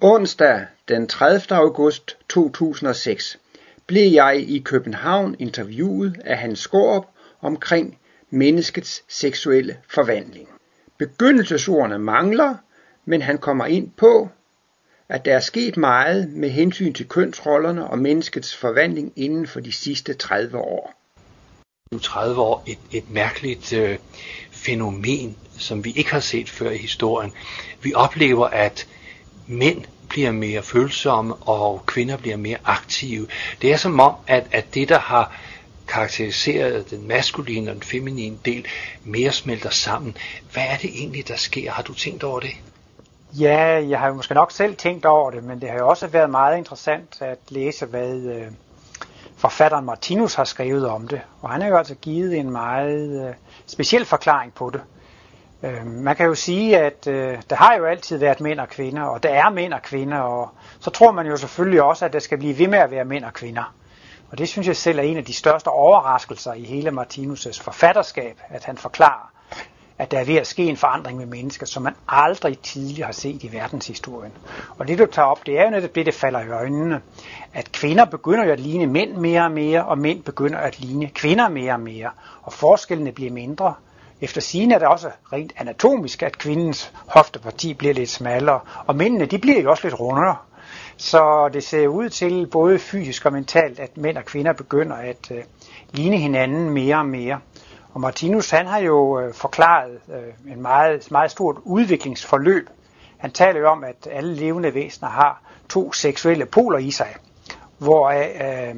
Onsdag den 30. august 2006 blev jeg i København interviewet af Hans Skårup omkring menneskets seksuelle forvandling. Begyndelsesordene mangler, men han kommer ind på, at der er sket meget med hensyn til kønsrollerne og menneskets forvandling inden for de sidste 30 år. Nu 30 år et, et mærkeligt øh, fænomen, som vi ikke har set før i historien. Vi oplever, at mænd bliver mere følsomme, og kvinder bliver mere aktive. Det er som om, at, at det, der har karakteriseret den maskuline og den feminine del, mere smelter sammen. Hvad er det egentlig, der sker? Har du tænkt over det? Ja, jeg har jo måske nok selv tænkt over det, men det har jo også været meget interessant at læse, hvad øh, forfatteren Martinus har skrevet om det. Og han har jo altså givet en meget øh, speciel forklaring på det. Øh, man kan jo sige, at øh, der har jo altid været mænd og kvinder, og der er mænd og kvinder, og så tror man jo selvfølgelig også, at der skal blive ved med at være mænd og kvinder. Og det synes jeg selv er en af de største overraskelser i hele Martinus' forfatterskab, at han forklarer, at der er ved at ske en forandring med mennesker, som man aldrig tidligere har set i verdenshistorien. Og det du tager op, det er jo netop det, der falder i øjnene, at kvinder begynder jo at ligne mænd mere og mere, og mænd begynder at ligne kvinder mere og mere, og forskellene bliver mindre. Efter sigende er det også rent anatomisk, at kvindens hofteparti bliver lidt smallere, og mændene de bliver jo også lidt rundere. Så det ser ud til både fysisk og mentalt, at mænd og kvinder begynder at øh, ligne hinanden mere og mere. Og Martinus han har jo øh, forklaret øh, en meget, meget stort udviklingsforløb. Han taler jo om, at alle levende væsener har to seksuelle poler i sig, hvor øh,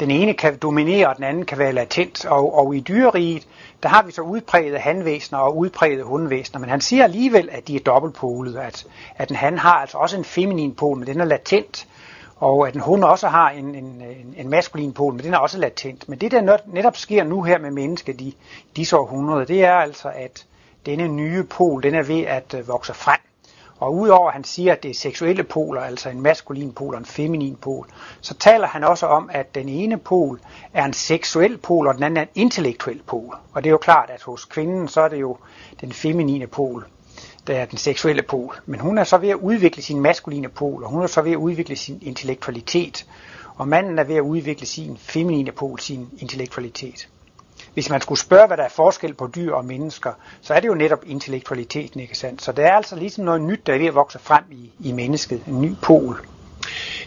den ene kan dominere, og den anden kan være latent. Og, og i dyreriget, der har vi så udpræget hanvæsener og udpræget hundvæsener, men han siger alligevel, at de er dobbeltpolede, at, at en han har altså også en feminin pol, men den er latent, og at en hund også har en, en, en, en maskulin pol, men den er også latent. Men det, der netop sker nu her med mennesket i disse århundreder, det er altså, at denne nye pol, den er ved at øh, vokse frem. Og udover at han siger, at det er seksuelle poler, altså en maskulin pol og en feminin pol, så taler han også om, at den ene pol er en seksuel pol, og den anden er en intellektuel pol. Og det er jo klart, at hos kvinden, så er det jo den feminine pol, der er den seksuelle pol. Men hun er så ved at udvikle sin maskuline pol, og hun er så ved at udvikle sin intellektualitet. Og manden er ved at udvikle sin feminine pol, sin intellektualitet. Hvis man skulle spørge, hvad der er forskel på dyr og mennesker, så er det jo netop intellektualiteten, ikke sandt? Så det er altså ligesom noget nyt, der er ved at vokse frem i, i mennesket, en ny pol.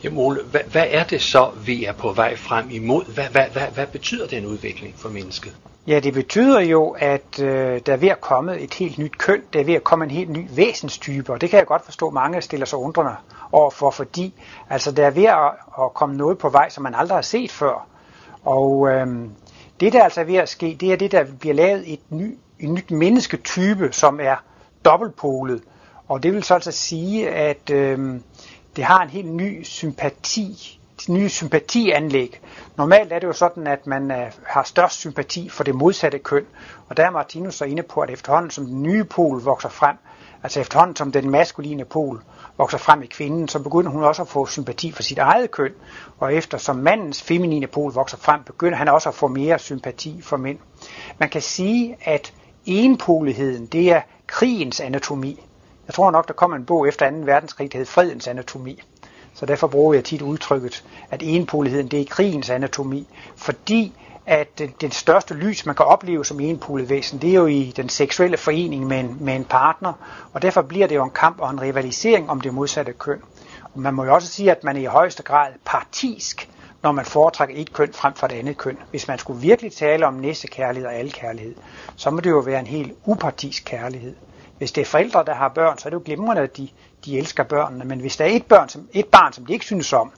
Jamen Ole, hvad, hvad er det så, vi er på vej frem imod? Hvad, hvad, hvad, hvad betyder den udvikling for mennesket? Ja, det betyder jo, at øh, der er ved at komme et helt nyt køn, der er ved at komme en helt ny væsenstype, og det kan jeg godt forstå, at mange stiller sig undrende overfor, fordi altså, der er ved at, at komme noget på vej, som man aldrig har set før. Og øh, det, der altså er ved at ske, det er det, der bliver lavet et ny, en nyt mennesketype, som er dobbeltpolet. Og det vil så altså sige, at øh, det har en helt ny sympati nye sympatianlæg. Normalt er det jo sådan, at man øh, har størst sympati for det modsatte køn, og der er Martinus så inde på, at efterhånden som den nye pol vokser frem, altså efterhånden som den maskuline pol vokser frem i kvinden, så begynder hun også at få sympati for sit eget køn, og efter som mandens feminine pol vokser frem, begynder han også at få mere sympati for mænd. Man kan sige, at enpoligheden, det er krigens anatomi. Jeg tror nok, der kommer en bog efter 2. verdenskrig, der hed Fredens anatomi. Så derfor bruger jeg tit udtrykket, at enpoligheden det er krigens anatomi, fordi at den største lys, man kan opleve som enpolet væsen, det er jo i den seksuelle forening med en, med en partner, og derfor bliver det jo en kamp og en rivalisering om det modsatte køn. Og man må jo også sige, at man er i højeste grad partisk, når man foretrækker et køn frem for det andet køn. Hvis man skulle virkelig tale om næstekærlighed og alkærlighed, så må det jo være en helt upartisk kærlighed. Hvis det er forældre, der har børn, så er det jo glimrende, at de, de elsker børnene. Men hvis der er et, børn, som, et barn, som de ikke synes om,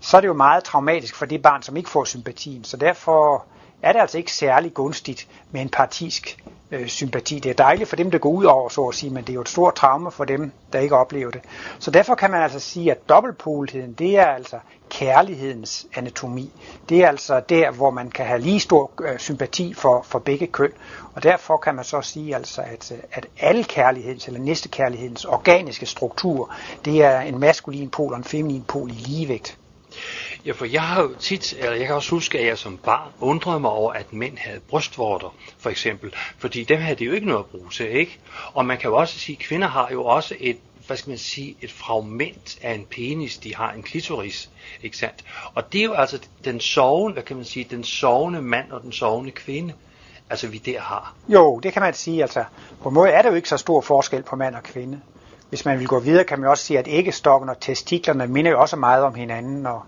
så er det jo meget traumatisk for det barn, som ikke får sympatien. Så derfor er det altså ikke særlig gunstigt med en partisk øh, sympati. Det er dejligt for dem, der går ud over, så at sige, men det er jo et stort traume for dem, der ikke oplever det. Så derfor kan man altså sige, at dobbeltpoletheden, det er altså kærlighedens anatomi. Det er altså der, hvor man kan have lige stor øh, sympati for, for begge køn. Og derfor kan man så sige, altså, at, øh, at alle kærlighedens eller næstekærlighedens organiske struktur, det er en maskulin pol og en feminin pol i ligevægt. Ja, for jeg har jo tit, eller jeg kan også huske, at jeg som barn undrede mig over, at mænd havde brystvorter, for eksempel. Fordi dem havde de jo ikke noget at bruge til, ikke? Og man kan jo også sige, at kvinder har jo også et hvad skal man sige, et fragment af en penis, de har en klitoris, ikke sandt? Og det er jo altså den sovende, hvad kan man sige, den sovende mand og den sovende kvinde, altså vi der har. Jo, det kan man sige, altså på en måde er der jo ikke så stor forskel på mand og kvinde. Hvis man vil gå videre, kan man også sige, at æggestokken og testiklerne minder jo også meget om hinanden, og,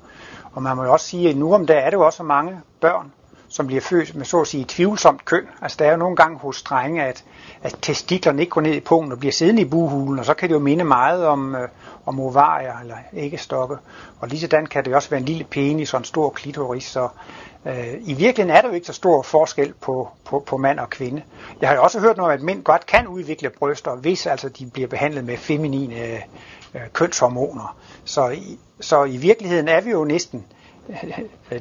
og man må jo også sige, at nu om dagen er det jo også mange børn, som bliver født med så at sige tvivlsomt køn. Altså der er jo nogle gange hos drenge, at, at testiklerne ikke går ned i pungen og bliver siddende i buhulen, og så kan det jo minde meget om, øh, om ovarier eller æggestokke. Og lige sådan kan det også være en lille penis og en stor klitoris, så øh, i virkeligheden er der jo ikke så stor forskel på, på, på mand og kvinde. Jeg har jo også hørt noget om, at mænd godt kan udvikle bryster, hvis altså de bliver behandlet med feminine øh, kønshormoner. Så, i, så i virkeligheden er vi jo næsten øh,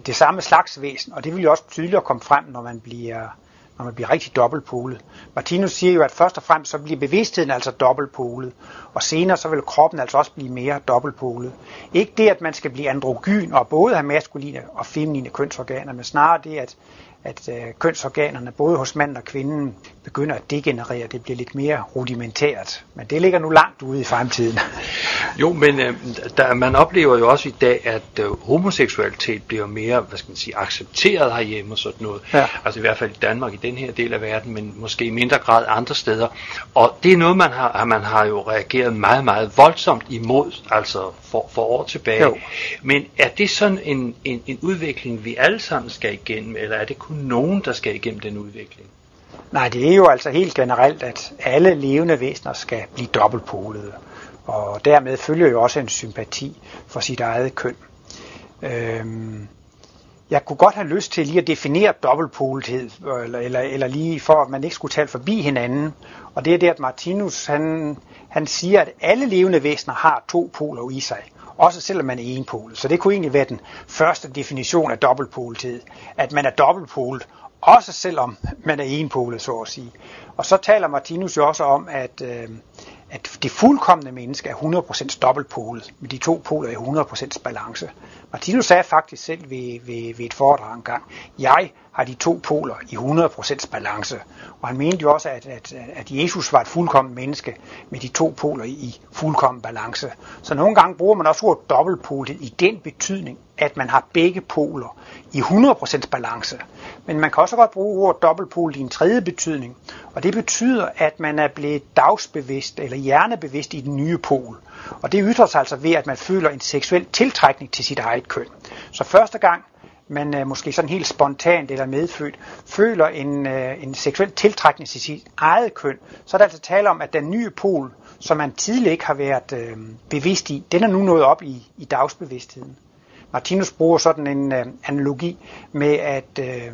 det samme slags væsen, og det vil jo også tydeligere komme frem, når man bliver når man bliver rigtig dobbeltpolet. Martinus siger jo, at først og fremmest så bliver bevidstheden altså dobbeltpolet, og senere så vil kroppen altså også blive mere dobbeltpolet. Ikke det, at man skal blive androgyn og både have maskuline og feminine kønsorganer, men snarere det, at at øh, kønsorganerne, både hos mand og kvinden, begynder at degenerere. Det bliver lidt mere rudimentært. Men det ligger nu langt ude i fremtiden. jo, men øh, der, man oplever jo også i dag, at øh, homoseksualitet bliver mere, hvad skal man sige, accepteret herhjemme og sådan noget. Ja. Altså i hvert fald i Danmark, i den her del af verden, men måske i mindre grad andre steder. Og det er noget, man har, man har jo reageret meget, meget voldsomt imod, altså for, for år tilbage. Jo. Men er det sådan en, en, en udvikling, vi alle sammen skal igennem, eller er det kun nogen, der skal igennem den udvikling? Nej, det er jo altså helt generelt, at alle levende væsener skal blive dobbeltpolede. Og dermed følger jo også en sympati for sit eget køn. Øhm, jeg kunne godt have lyst til lige at definere dobbeltpolethed, eller, eller, eller lige for, at man ikke skulle tale forbi hinanden. Og det er det, at Martinus han, han siger, at alle levende væsener har to poler i sig, også selvom man er enpolet. Så det kunne egentlig være den første definition af dobbeltpolethed, at man er dobbeltpolet, også selvom man er enpolet, så at sige. Og så taler Martinus jo også om, at, øh, at det fuldkommende menneske er 100% dobbeltpolet, med de to poler i 100% balance. Martinus sagde faktisk selv ved, ved, ved et foredrag engang, jeg har de to poler i 100% balance. Og han mente jo også, at, at, at Jesus var et fuldkommen menneske med de to poler i fuldkommen balance. Så nogle gange bruger man også ordet dobbeltpolet i den betydning, at man har begge poler i 100% balance. Men man kan også godt bruge ordet dobbeltpolet i en tredje betydning, og det betyder, at man er blevet dagsbevidst eller hjernebevidst i den nye pol. Og det ytrer sig altså ved, at man føler en seksuel tiltrækning til sit eget køn. Så første gang man øh, måske sådan helt spontant eller medfødt føler en, øh, en seksuel tiltrækning til sit eget køn, så er der altså tale om, at den nye pol, som man tidligere ikke har været øh, bevidst i, den er nu nået op i, i dagsbevidstheden. Martinus bruger sådan en øh, analogi med, at øh,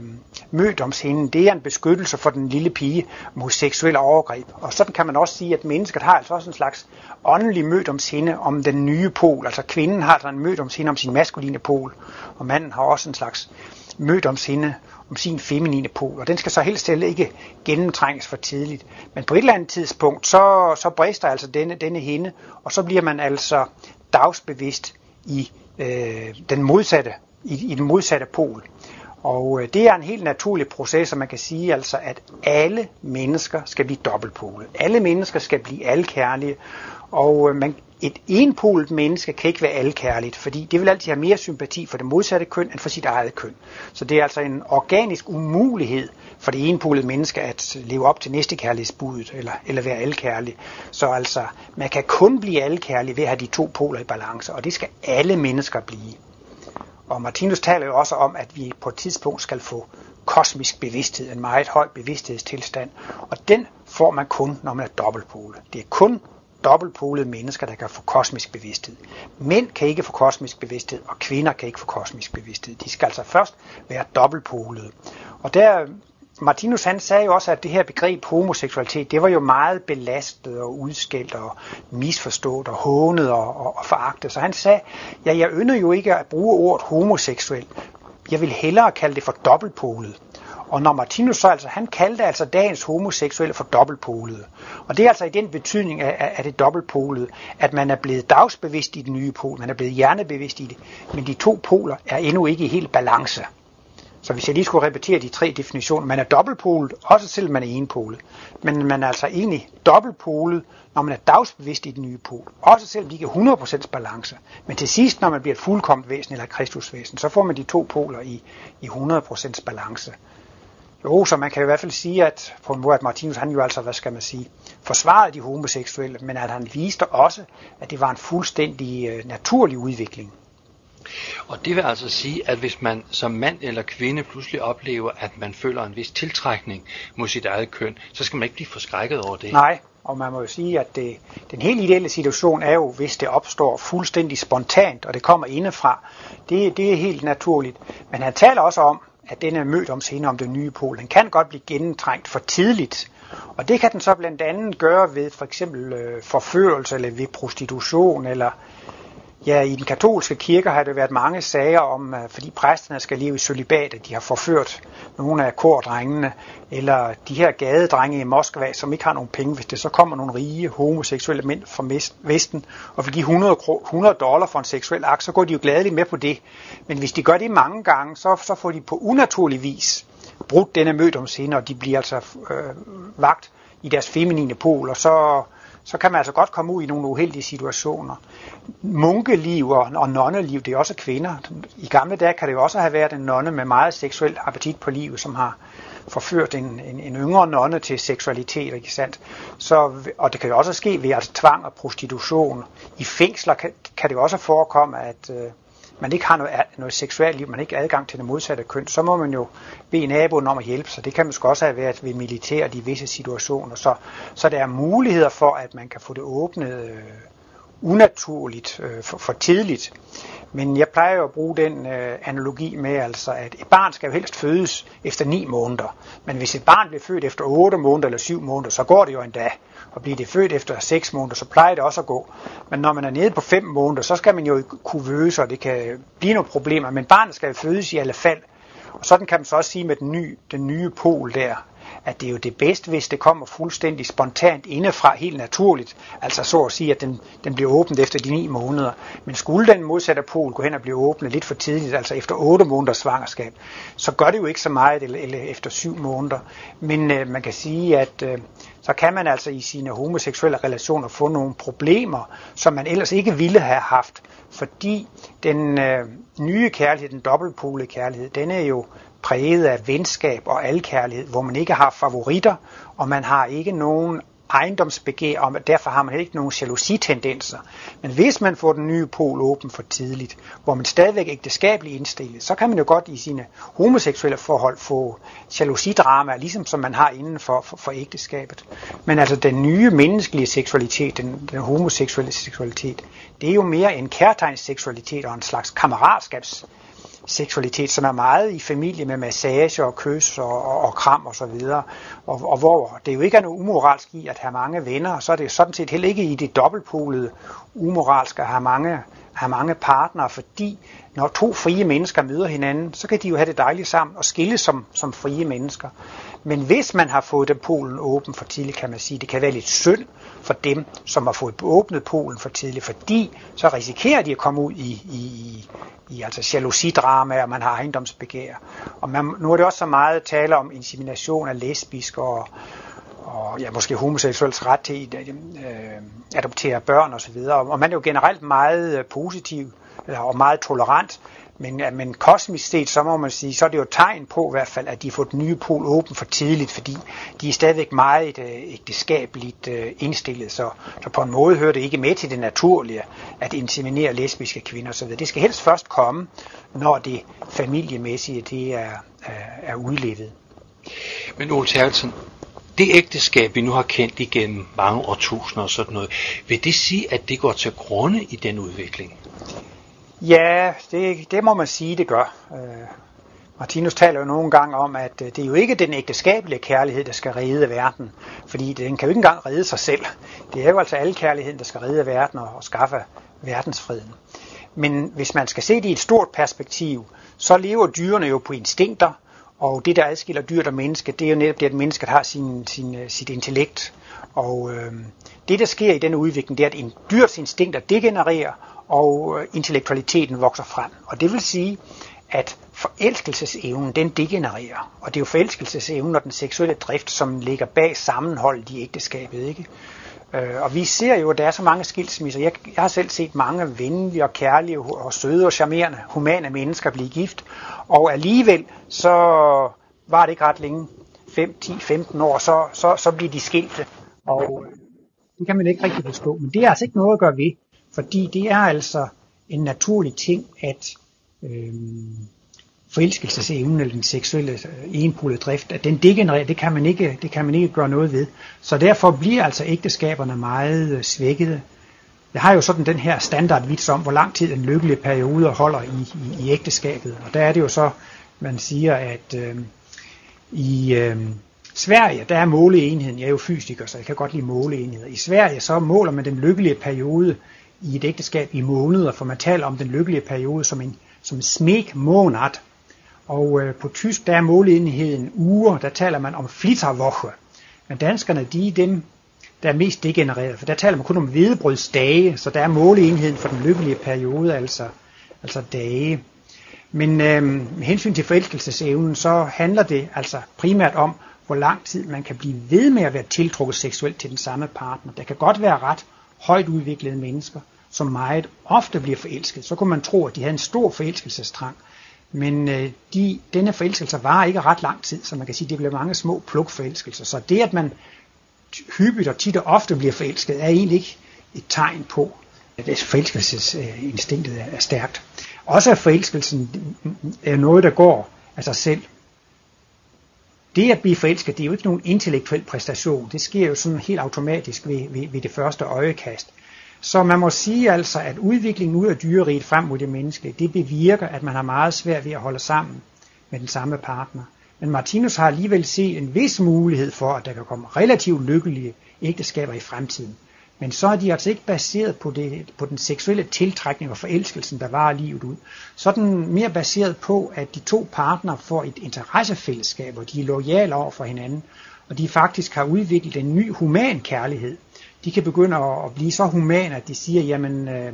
mødomshinden, det er en beskyttelse for den lille pige mod seksuelle overgreb. Og sådan kan man også sige, at mennesket har altså også en slags åndelig mødomshinde om den nye pol. Altså kvinden har altså en mødomshinde om sin maskuline pol, og manden har også en slags mødomshinde om sin feminine pol, og den skal så helst ikke gennemtrænges for tidligt. Men på et eller andet tidspunkt, så, så brister altså denne, denne hende, og så bliver man altså dagsbevidst i øh, den modsatte, i, i den modsatte pol. Og øh, det er en helt naturlig proces, og man kan sige altså, at alle mennesker skal blive dobbeltpolet. Alle mennesker skal blive alkærlige, og øh, man, et enpolet menneske kan ikke være alkærligt, fordi det vil altid have mere sympati for det modsatte køn end for sit eget køn. Så det er altså en organisk umulighed for det enpolede menneske at leve op til næstekærlighedsbuddet eller, eller være alkærlig. Så altså, man kan kun blive alkærlig ved at have de to poler i balance, og det skal alle mennesker blive. Og Martinus taler jo også om, at vi på et tidspunkt skal få kosmisk bevidsthed, en meget høj bevidsthedstilstand, og den får man kun, når man er dobbeltpolet. Det er kun dobbeltpolede mennesker, der kan få kosmisk bevidsthed. Mænd kan ikke få kosmisk bevidsthed, og kvinder kan ikke få kosmisk bevidsthed. De skal altså først være dobbeltpolede. Og der, Martinus han sagde jo også, at det her begreb homoseksualitet, det var jo meget belastet og udskældt og misforstået og hånet og, og, og foragtet. Så han sagde, ja, jeg ynder jo ikke at bruge ordet homoseksuel. Jeg vil hellere kalde det for dobbeltpolet. Og når Martinus så altså, han kaldte altså dagens homoseksuelle for dobbeltpolede. Og det er altså i den betydning af, af det dobbeltpolede, at man er blevet dagsbevidst i den nye pol, man er blevet hjernebevidst i det, men de to poler er endnu ikke i helt balance. Så hvis jeg lige skulle repetere de tre definitioner, man er dobbeltpolet, også selvom man er enpolet. Men man er altså egentlig dobbeltpolet, når man er dagsbevidst i den nye pol. Også selvom de ikke er 100% balance. Men til sidst, når man bliver et fuldkomt væsen eller kristusvæsen, så får man de to poler i, i 100% balance. Jo, så man kan i hvert fald sige, at på en måde, at Martinus, han jo altså, hvad skal man sige, forsvarede de homoseksuelle, men at han viste også, at det var en fuldstændig øh, naturlig udvikling. Og det vil altså sige, at hvis man som mand eller kvinde pludselig oplever, at man føler en vis tiltrækning mod sit eget køn, så skal man ikke blive forskrækket over det. Nej, og man må jo sige, at det, den helt ideelle situation er jo, hvis det opstår fuldstændig spontant, og det kommer indefra. Det, det er helt naturligt. Men han taler også om, at den er mødt om senere om den nye pol. Den kan godt blive gennemtrængt for tidligt. Og det kan den så blandt andet gøre ved for eksempel øh, forførelse eller ved prostitution eller Ja, i den katolske kirke har det været mange sager om, øh, fordi præsterne skal leve i sølibat, at de har forført nogle af kordrengene, eller de her gadedrenge i Moskva, som ikke har nogen penge. Hvis det så kommer nogle rige homoseksuelle mænd fra Vesten og vil give 100, 100 dollar for en seksuel akt, så går de jo gladeligt med på det. Men hvis de gør det mange gange, så, så får de på unaturlig vis brudt denne mødomsinde, og de bliver altså øh, vagt i deres feminine pol, og så så kan man altså godt komme ud i nogle uheldige situationer. Munkeliv og, og nonneliv, det er også kvinder. I gamle dage kan det jo også have været en nonne med meget seksuel appetit på livet, som har forført en, en, en yngre nonne til seksualitet, ikke sandt? Så, og det kan jo også ske ved altså tvang og prostitution. I fængsler kan, kan det jo også forekomme, at, øh, man ikke har noget, noget seksuelt liv, man ikke har adgang til det modsatte køn, så må man jo bede naboen om at hjælpe sig. Det kan måske også have været ved militæret i visse situationer. Så, så der er muligheder for, at man kan få det åbnet øh, unaturligt, øh, for, for tidligt. Men jeg plejer jo at bruge den øh, analogi med, altså, at et barn skal jo helst fødes efter 9 måneder. Men hvis et barn bliver født efter 8 måneder eller 7 måneder, så går det jo endda. Og bliver det født efter 6 måneder, så plejer det også at gå. Men når man er nede på 5 måneder, så skal man jo kunne vøse, og det kan blive nogle problemer. Men barnet skal jo fødes i alle fald. Og sådan kan man så også sige med den nye, den nye pol der, at det er jo det bedste, hvis det kommer fuldstændig spontant indefra, helt naturligt. Altså så at sige, at den, den bliver åbnet efter de ni måneder. Men skulle den modsatte pol gå hen og blive åbnet lidt for tidligt, altså efter 8 måneders svangerskab, så gør det jo ikke så meget, eller, eller efter 7 måneder. Men øh, man kan sige, at øh, så kan man altså i sine homoseksuelle relationer få nogle problemer, som man ellers ikke ville have haft, fordi den øh, nye kærlighed, den dobbeltpolede kærlighed, den er jo præget af venskab og alkærlighed, hvor man ikke har favoritter, og man har ikke nogen ejendomsbegær, og derfor har man ikke nogen jalousitendenser. Men hvis man får den nye pol åben for tidligt, hvor man stadigvæk ægteskabelig indstillet, så kan man jo godt i sine homoseksuelle forhold få jalousidrama, ligesom som man har inden for, for, for ægteskabet. Men altså den nye menneskelige seksualitet, den, den homoseksuelle seksualitet, det er jo mere en kærtegnsseksualitet og en slags kammeratskabs seksualitet, som er meget i familie med massage og kys og, og, og kram og så videre, og, og hvor det jo ikke er noget umoralsk i at have mange venner, så er det sådan set heller ikke i det dobbeltpolede umoralske at have mange, have mange partnere, fordi når to frie mennesker møder hinanden, så kan de jo have det dejligt sammen og skille som, som frie mennesker. Men hvis man har fået den polen åben for tidligt, kan man sige, det kan være lidt synd for dem, som har fået åbnet polen for tidligt, fordi så risikerer de at komme ud i, i, i altså jalousidrama, og man har ejendomsbegær. Og man, nu er det også så meget tale om insemination af lesbiske og, og ja, måske homoseksuels ret til at øh, adoptere børn osv. Og, og man er jo generelt meget øh, positiv og meget tolerant men, men kosmisk set, så må man sige, så er det jo tegn på i hvert fald, at de har fået den nye pol åben for tidligt, fordi de er stadigvæk meget øh, ægteskabeligt øh, indstillet, så, så på en måde hører det ikke med til det naturlige at inseminere lesbiske kvinder osv. Det skal helst først komme, når det familiemæssige det er, er, er udlevet. Men Ole Terkelsen, det ægteskab, vi nu har kendt igennem mange årtusinder og sådan noget, vil det sige, at det går til grunde i den udvikling? Ja, det, det må man sige, det gør. Øh, Martinus taler jo nogle gange om, at øh, det er jo ikke den ægteskabelige kærlighed, der skal redde verden, fordi den kan jo ikke engang redde sig selv. Det er jo altså alle kærligheden, der skal redde verden og, og skaffe verdensfreden. Men hvis man skal se det i et stort perspektiv, så lever dyrene jo på instinkter, og det, der adskiller dyr og menneske, det er jo netop det, at mennesket har sin, sin, øh, sit intellekt. Og øh, det, der sker i den udvikling, det er, at en dyrs instinkter degenererer, og øh, intellektualiteten vokser frem. Og det vil sige, at forelskelsesevnen, den degenererer. Og det er jo forelskelsesevnen og den seksuelle drift, som ligger bag sammenholdet i ægteskabet. Ikke? Øh, og vi ser jo, at der er så mange skilsmisser. Jeg, jeg har selv set mange venlige og kærlige og søde og charmerende, humane mennesker blive gift. Og alligevel så var det ikke ret længe, 5, 10, 15 år, så, så, så bliver de skilte. Og øh, det kan man ikke rigtig forstå. Men det er altså ikke noget at gøre ved, fordi det er altså en naturlig ting, at øh, forelskelsesevnen eller den seksuelle øh, enpolede drift, at den degenererer, det kan, man ikke, det kan man ikke gøre noget ved. Så derfor bliver altså ægteskaberne meget øh, svækkede. Jeg har jo sådan den her standardvits om, hvor lang tid en lykkelig periode holder i, i, i ægteskabet. Og der er det jo så, man siger, at øh, i øh, Sverige, der er måleenheden, jeg er jo fysiker, så jeg kan godt lide måleenheder. I Sverige, så måler man den lykkelige periode i et ægteskab i måneder, for man taler om den lykkelige periode som en som smæk måned. Og øh, på tysk, der er måleenheden uger, der taler man om Flitterwoche. Men danskerne, de er dem, der er mest degenereret, for der taler man kun om hvedebrødsdage, så der er måleenheden for den lykkelige periode, altså, altså dage. Men øh, med hensyn til forelskelsesevnen, så handler det altså primært om, hvor lang tid man kan blive ved med at være tiltrukket seksuelt til den samme partner. Der kan godt være ret højt udviklede mennesker, som meget ofte bliver forelsket. Så kunne man tro, at de havde en stor forelskelsestrang. Men øh, de, denne forelskelse var ikke ret lang tid, så man kan sige, at det bliver mange små plukforelskelser. Så det, at man hyppigt og tit og ofte bliver forelsket, er egentlig ikke et tegn på, at forelskelsesinstinktet er stærkt. Også at forelskelsen mm, mm, er noget, der går af sig selv. Det at blive forelsket, det er jo ikke nogen intellektuel præstation. Det sker jo sådan helt automatisk ved, ved, ved det første øjekast. Så man må sige altså, at udviklingen ud af dyreriet frem mod det menneske, det bevirker, at man har meget svært ved at holde sammen med den samme partner. Men Martinus har alligevel set en vis mulighed for, at der kan komme relativt lykkelige ægteskaber i fremtiden. Men så er de altså ikke baseret på, det, på den seksuelle tiltrækning og forelskelsen, der var livet ud. Så er den mere baseret på, at de to partnere får et interessefællesskab, og de er lojale over for hinanden, og de faktisk har udviklet en ny human kærlighed. De kan begynde at blive så humane, at de siger, jamen, øh,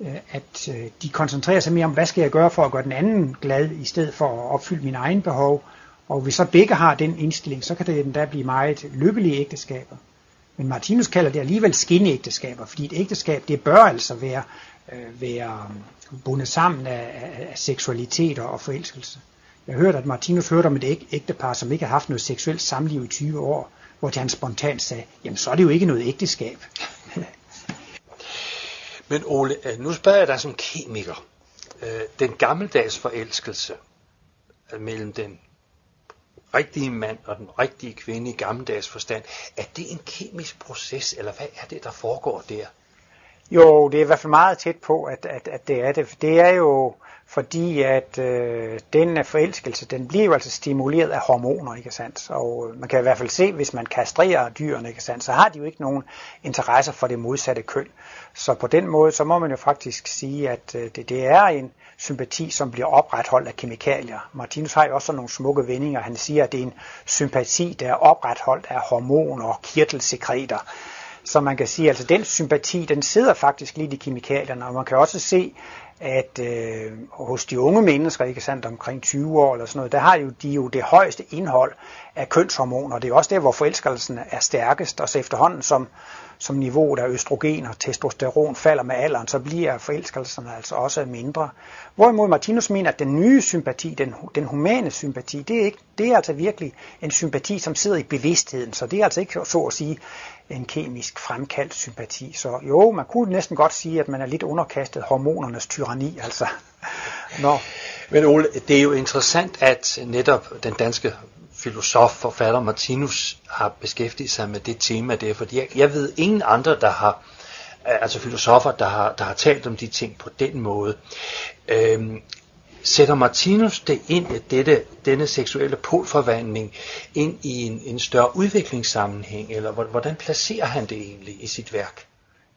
øh, at øh, de koncentrerer sig mere om, hvad skal jeg gøre for at gøre den anden glad, i stedet for at opfylde mine egne behov. Og hvis så begge har den indstilling, så kan det endda blive meget lykkelige ægteskaber. Men Martinus kalder det alligevel skinneægteskaber, fordi et ægteskab, det bør altså være, øh, være øh, bundet sammen af, af, af seksualitet og forelskelse. Jeg hørte, at Martinus hørte om et ægtepar, som ikke har haft noget seksuelt samliv i 20 år, hvor han spontant sagde, jamen så er det jo ikke noget ægteskab. Men Ole, øh, nu spørger jeg dig som kemiker. Øh, den gammeldags forelskelse øh, mellem den rigtige mand og den rigtige kvinde i gammeldags forstand, er det en kemisk proces, eller hvad er det, der foregår der? Jo, det er i hvert fald meget tæt på, at, at, at det er det. Det er jo fordi, at øh, den forelskelse, den bliver jo altså stimuleret af hormoner, ikke sandt? Og øh, man kan i hvert fald se, hvis man kastrerer dyrene, ikke sandt? Så har de jo ikke nogen interesser for det modsatte køn. Så på den måde, så må man jo faktisk sige, at øh, det, det er en sympati, som bliver opretholdt af kemikalier. Martinus har jo også nogle smukke vendinger. Han siger, at det er en sympati, der er opretholdt af hormoner og kirtelsekreter. Så man kan sige, at altså den sympati, den sidder faktisk lidt i kemikalierne, og man kan også se, at øh, hos de unge mennesker, ikke sandt, omkring 20 år eller sådan noget, der har jo de jo det højeste indhold af kønshormoner. Det er også der, hvor forelskelsen er stærkest, og så efterhånden som, som niveauet af østrogen og testosteron falder med alderen, så bliver forelskelserne altså også mindre. Hvorimod Martinus mener, at den nye sympati, den, den humane sympati, det er, ikke, det er altså virkelig en sympati, som sidder i bevidstheden. Så det er altså ikke så at sige en kemisk fremkaldt sympati. Så jo, man kunne næsten godt sige, at man er lidt underkastet hormonernes tyranni. Altså. Nå. Men Ole, det er jo interessant, at netop den danske filosof, forfatter Martinus har beskæftiget sig med det tema der, fordi jeg, jeg ved ingen andre, der har, øh, altså filosofer, der har, der har talt om de ting på den måde. Øhm, sætter Martinus det ind, dette, denne seksuelle polforvandling, ind i en, en større udviklingssammenhæng, eller hvordan placerer han det egentlig i sit værk?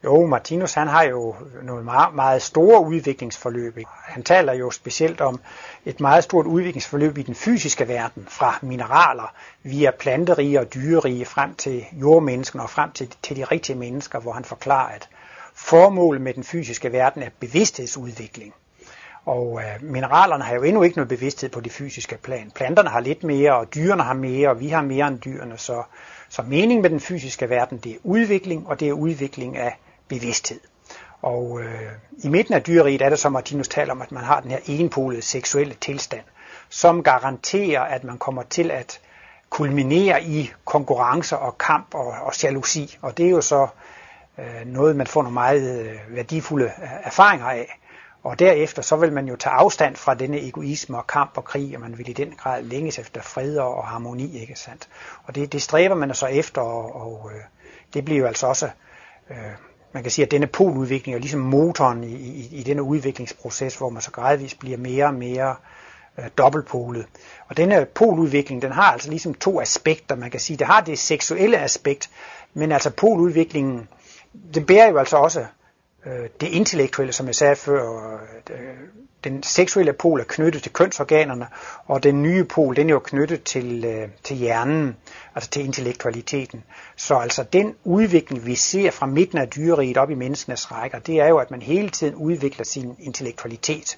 Jo, Martinus han har jo nogle meget, meget store udviklingsforløb. Han taler jo specielt om et meget stort udviklingsforløb i den fysiske verden, fra mineraler via planterige og dyrerige frem til jordmennesken og frem til, til de rigtige mennesker, hvor han forklarer, at formålet med den fysiske verden er bevidsthedsudvikling. Og øh, mineralerne har jo endnu ikke noget bevidsthed på det fysiske plan. Planterne har lidt mere, og dyrene har mere, og vi har mere end dyrene. Så, så meningen med den fysiske verden, det er udvikling, og det er udvikling af bevidsthed. Og øh, i midten af dyreriet er det, som Martinus taler om, at man har den her enpolede seksuelle tilstand, som garanterer, at man kommer til at kulminere i konkurrencer og kamp og, og jalousi. Og det er jo så øh, noget, man får nogle meget øh, værdifulde øh, erfaringer af. Og derefter så vil man jo tage afstand fra denne egoisme og kamp og krig, og man vil i den grad længes efter fred og harmoni, ikke sandt? Og det, det stræber man så efter, og, og øh, det bliver jo altså også, øh, man kan sige, at denne poludvikling er ligesom motoren i, i, i denne udviklingsproces, hvor man så gradvist bliver mere og mere øh, dobbeltpolet. Og denne poludvikling, den har altså ligesom to aspekter, man kan sige. Det har det seksuelle aspekt, men altså poludviklingen, den bærer jo altså også øh, det intellektuelle, som jeg sagde før, øh, den seksuelle pol er knyttet til kønsorganerne, og den nye pol, den er jo knyttet til, øh, til hjernen, altså til intellektualiteten. Så altså den udvikling, vi ser fra midten af dyreriet op i menneskenes rækker, det er jo, at man hele tiden udvikler sin intellektualitet.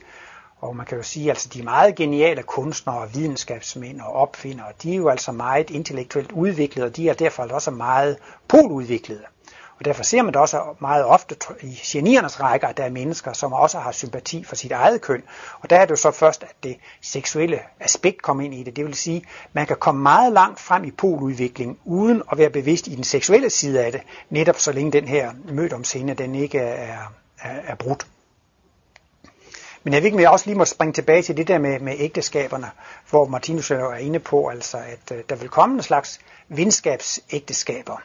Og man kan jo sige, at altså, de meget geniale kunstnere, og videnskabsmænd og opfindere, de er jo altså meget intellektuelt udviklede, og de er derfor også meget poludviklede. Og derfor ser man det også meget ofte i geniernes rækker, at der er mennesker, som også har sympati for sit eget køn. Og der er det jo så først, at det seksuelle aspekt kommer ind i det. Det vil sige, at man kan komme meget langt frem i poludvikling, uden at være bevidst i den seksuelle side af det, netop så længe den her mødomscene, den ikke er, er, er brudt. Men jeg vil ikke mere også lige må springe tilbage til det der med, med ægteskaberne, hvor Martinus er inde på, altså at øh, der vil komme en slags venskabsægteskaber.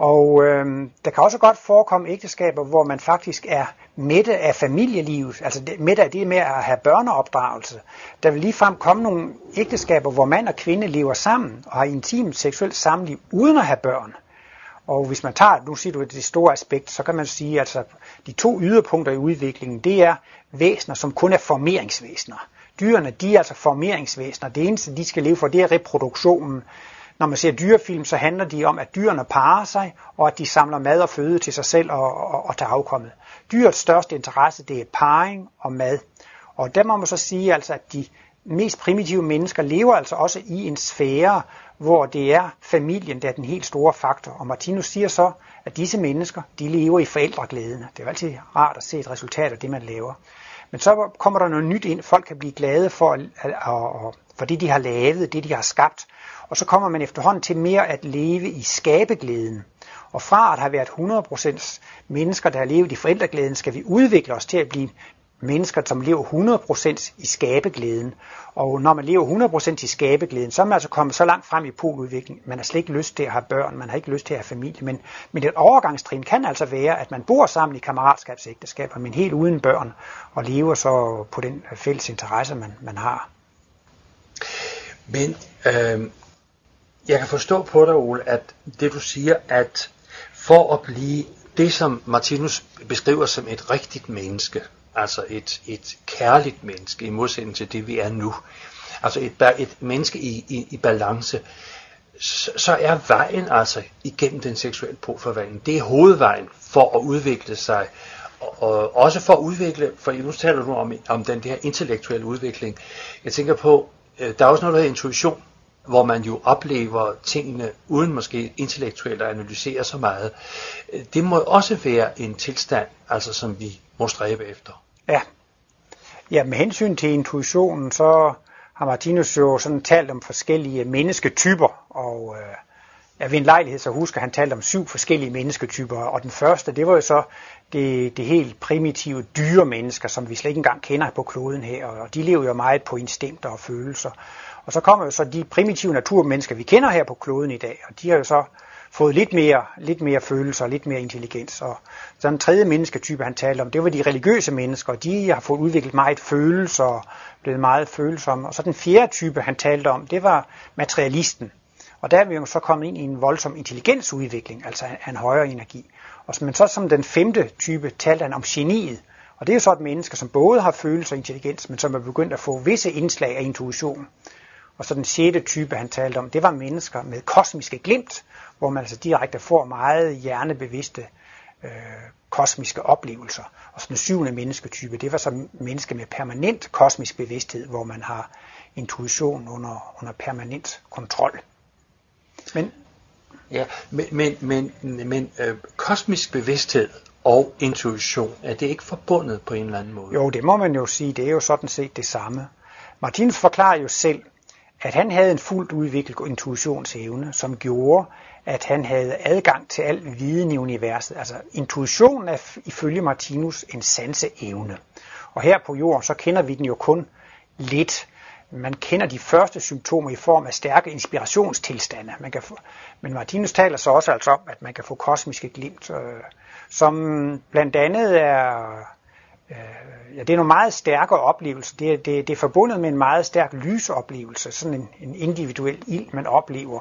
Og øh, der kan også godt forekomme ægteskaber, hvor man faktisk er mætte af familielivet, altså mætte af det med at have børneopdragelse. Der vil ligefrem komme nogle ægteskaber, hvor mand og kvinde lever sammen og har intimt seksuelt samliv uden at have børn. Og hvis man tager, nu siger du det store aspekt, så kan man sige, at altså, de to yderpunkter i udviklingen, det er væsener, som kun er formeringsvæsener. Dyrene, de er altså formeringsvæsener. Det eneste, de skal leve for, det er reproduktionen. Når man ser dyrefilm, så handler de om, at dyrene parer sig, og at de samler mad og føde til sig selv og, og, og til afkommet. Dyrets største interesse, det er parring og mad. Og der må man så sige, altså, at de mest primitive mennesker lever altså også i en sfære, hvor det er familien, der er den helt store faktor. Og Martinus siger så, at disse mennesker, de lever i forældreglæden. Det er jo altid rart at se et resultat af det, man laver. Men så kommer der noget nyt ind. Folk kan blive glade for, at, at, at, for det, de har lavet, det, de har skabt. Og så kommer man efterhånden til mere at leve i skabeglæden. Og fra at have været 100% mennesker, der har levet i forældreglæden, skal vi udvikle os til at blive mennesker, som lever 100% i skabeglæden. Og når man lever 100% i skabeglæden, så er man altså kommet så langt frem i poludvikling. Man har slet ikke lyst til at have børn, man har ikke lyst til at have familie. Men, men et overgangstrin kan altså være, at man bor sammen i kammeratskabsægteskaber, men helt uden børn, og lever så på den fælles interesse, man, man har. Men øh, jeg kan forstå på dig, Ole, at det du siger, at for at blive det, som Martinus beskriver som et rigtigt menneske, altså et, et kærligt menneske i modsætning til det, vi er nu, altså et, et menneske i, i, i balance, så, så er vejen altså igennem den seksuelle påforvandling. Det er hovedvejen for at udvikle sig, og, og også for at udvikle, for nu taler du om, om den der intellektuelle udvikling. Jeg tænker på, Øh, der er også noget, der hedder intuition, hvor man jo oplever tingene uden måske intellektuelt at analysere så meget. Øh, det må også være en tilstand, altså som vi må stræbe efter. Ja. Ja, med hensyn til intuitionen, så har Martinus jo sådan talt om forskellige mennesketyper, og øh, Ja, ved en lejlighed så husker, at han talte om syv forskellige mennesketyper, og den første, det var jo så det, det helt primitive dyre mennesker, som vi slet ikke engang kender på kloden her, og de lever jo meget på instinkter og følelser. Og så kommer jo så de primitive naturmennesker, vi kender her på kloden i dag, og de har jo så fået lidt mere, lidt mere følelser og lidt mere intelligens. Og så den tredje mennesketype, han talte om, det var de religiøse mennesker. De har fået udviklet meget følelser og blevet meget følsomme. Og så den fjerde type, han talte om, det var materialisten. Og der er vi jo så kommet ind i en voldsom intelligensudvikling, altså en højere energi. Og men så som den femte type talte han om geniet. Og det er jo så et menneske, som både har følelse og intelligens, men som er begyndt at få visse indslag af intuition. Og så den sjette type, han talte om, det var mennesker med kosmiske glimt, hvor man altså direkte får meget hjernebevidste øh, kosmiske oplevelser. Og så den syvende mennesketype, det var så menneske med permanent kosmisk bevidsthed, hvor man har intuition under, under permanent kontrol. Men Ja, men, men, men, men øh, kosmisk bevidsthed og intuition, er det ikke forbundet på en eller anden måde? Jo, det må man jo sige. Det er jo sådan set det samme. Martinus forklarer jo selv, at han havde en fuldt udviklet intuitionsevne, som gjorde, at han havde adgang til al viden i universet. Altså intuitionen er ifølge Martinus en sanseevne. Og her på jorden, så kender vi den jo kun lidt. Man kender de første symptomer i form af stærke inspirationstilstande. Man kan få, men Martinus taler så også altså om, at man kan få kosmiske glimt, øh, som blandt andet er, øh, ja, det er nogle meget stærke oplevelser. Det det, det er forbundet med en meget stærk lysoplevelse, sådan en, en individuel ild, man oplever.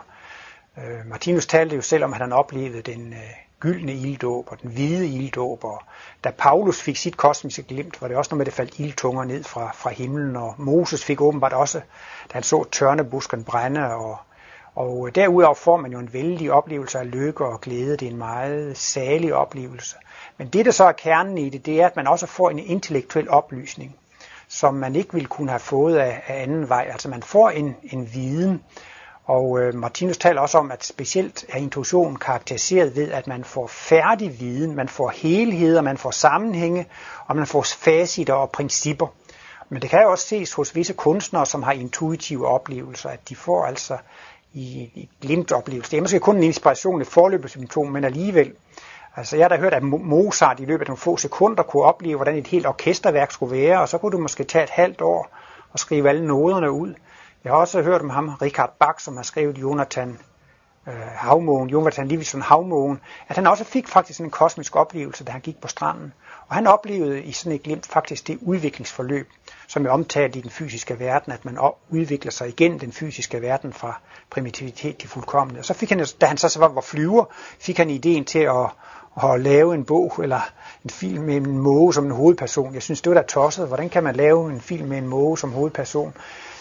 Øh, Martinus talte jo selv om, at han oplevede den øh, gyldne ilddåb og den hvide ilddåb, og da Paulus fik sit kosmiske glimt, var det også noget med, at det faldt ildtunger ned fra, fra himlen, og Moses fik åbenbart også, da han så tørnebusken brænde, og, og derudover får man jo en vældig oplevelse af lykke og glæde. Det er en meget salig oplevelse. Men det, der så er kernen i det, det er, at man også får en intellektuel oplysning, som man ikke ville kunne have fået af, af anden vej. Altså man får en, en viden, og øh, Martinus taler også om, at specielt er intuition karakteriseret ved, at man får færdig viden, man får helheder, man får sammenhænge, og man får faciter og principper. Men det kan jo også ses hos visse kunstnere, som har intuitive oplevelser, at de får altså i, i glimtoplevelse. Det er måske kun en inspiration, et forløbssymptom, men alligevel. Altså jeg har da hørt, at Mozart i løbet af nogle få sekunder kunne opleve, hvordan et helt orkesterværk skulle være, og så kunne du måske tage et halvt år og skrive alle noderne ud. Jeg har også hørt om ham, Richard Bach, som har skrevet Jonathan øh, Havmågen, Jonathan Livingston Havmågen, at han også fik faktisk en kosmisk oplevelse, da han gik på stranden. Og han oplevede i sådan et glimt faktisk det udviklingsforløb, som er omtalt i den fysiske verden, at man udvikler sig igen den fysiske verden fra primitivitet til fuldkommenhed. Og så fik han, da han så var flyver, fik han ideen til at, at lave en bog eller en film med en måge som en hovedperson. Jeg synes, det var da tosset. Hvordan kan man lave en film med en måge som hovedperson?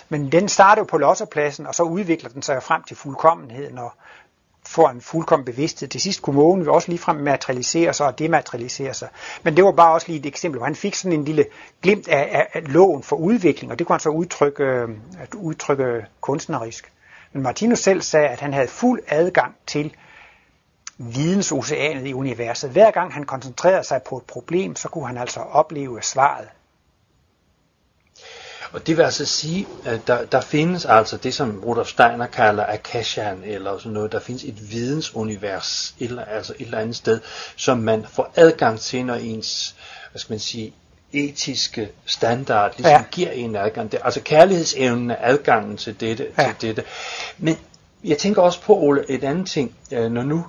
Men den starter jo på losserpladsen, og så udvikler den sig frem til fuldkommenheden og får en fuldkommen bevidsthed. Til sidst kunne mågen jo også ligefrem materialisere sig og dematerialisere sig. Men det var bare også lige et eksempel, hvor han fik sådan en lille glimt af, af, af loven for udvikling, og det kunne han så udtrykke, øh, at udtrykke kunstnerisk. Men Martinus selv sagde, at han havde fuld adgang til vidensoceanet i universet. Hver gang han koncentrerede sig på et problem, så kunne han altså opleve svaret. Og det vil altså sige, at der, der findes altså det, som Rudolf Steiner kalder Akashan, eller sådan noget. Der findes et vidensunivers, eller, altså et eller andet sted, som man får adgang til, når ens, hvad skal man sige, etiske standard ligesom ja. giver en adgang. Det, altså kærlighedsevnen er adgangen til dette, ja. til dette. Men jeg tænker også på, Ole, et andet ting, øh, når nu,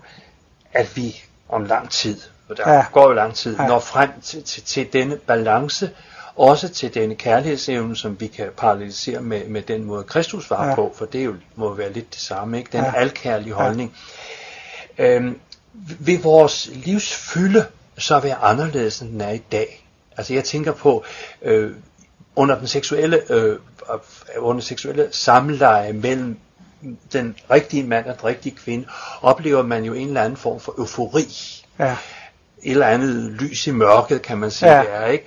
at vi om lang tid, og der ja. går jo lang tid, ja. når frem til, til, til denne balance, også til denne kærlighedsevne, som vi kan parallelisere med, med den måde, Kristus var ja. på, for det jo, må være lidt det samme, ikke? den ja. alkærlige holdning. Ja. Øhm, vil vores livs fylde så være anderledes, end den er i dag? Altså jeg tænker på, øh, under den seksuelle, øh, under seksuelle samleje mellem den rigtige mand og den rigtige kvinde, oplever man jo en eller anden form for eufori. Ja et eller andet lys i mørket, kan man sige, ja. det er, ikke?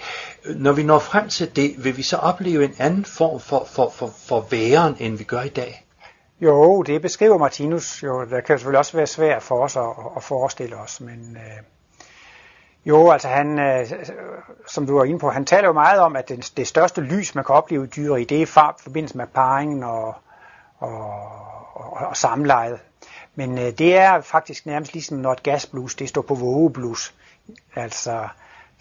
Når vi når frem til det, vil vi så opleve en anden form for, for, for, for væren, end vi gør i dag? Jo, det beskriver Martinus jo. Det kan selvfølgelig også være svært for os at, at forestille os, men øh, jo, altså han, øh, som du var inde på, han taler jo meget om, at det, det største lys, man kan opleve i dyret, det er far, forbindelse med parringen og, og, og, og samlejet. Men øh, det er faktisk nærmest ligesom når et gasblus, det står på vågeblus. Altså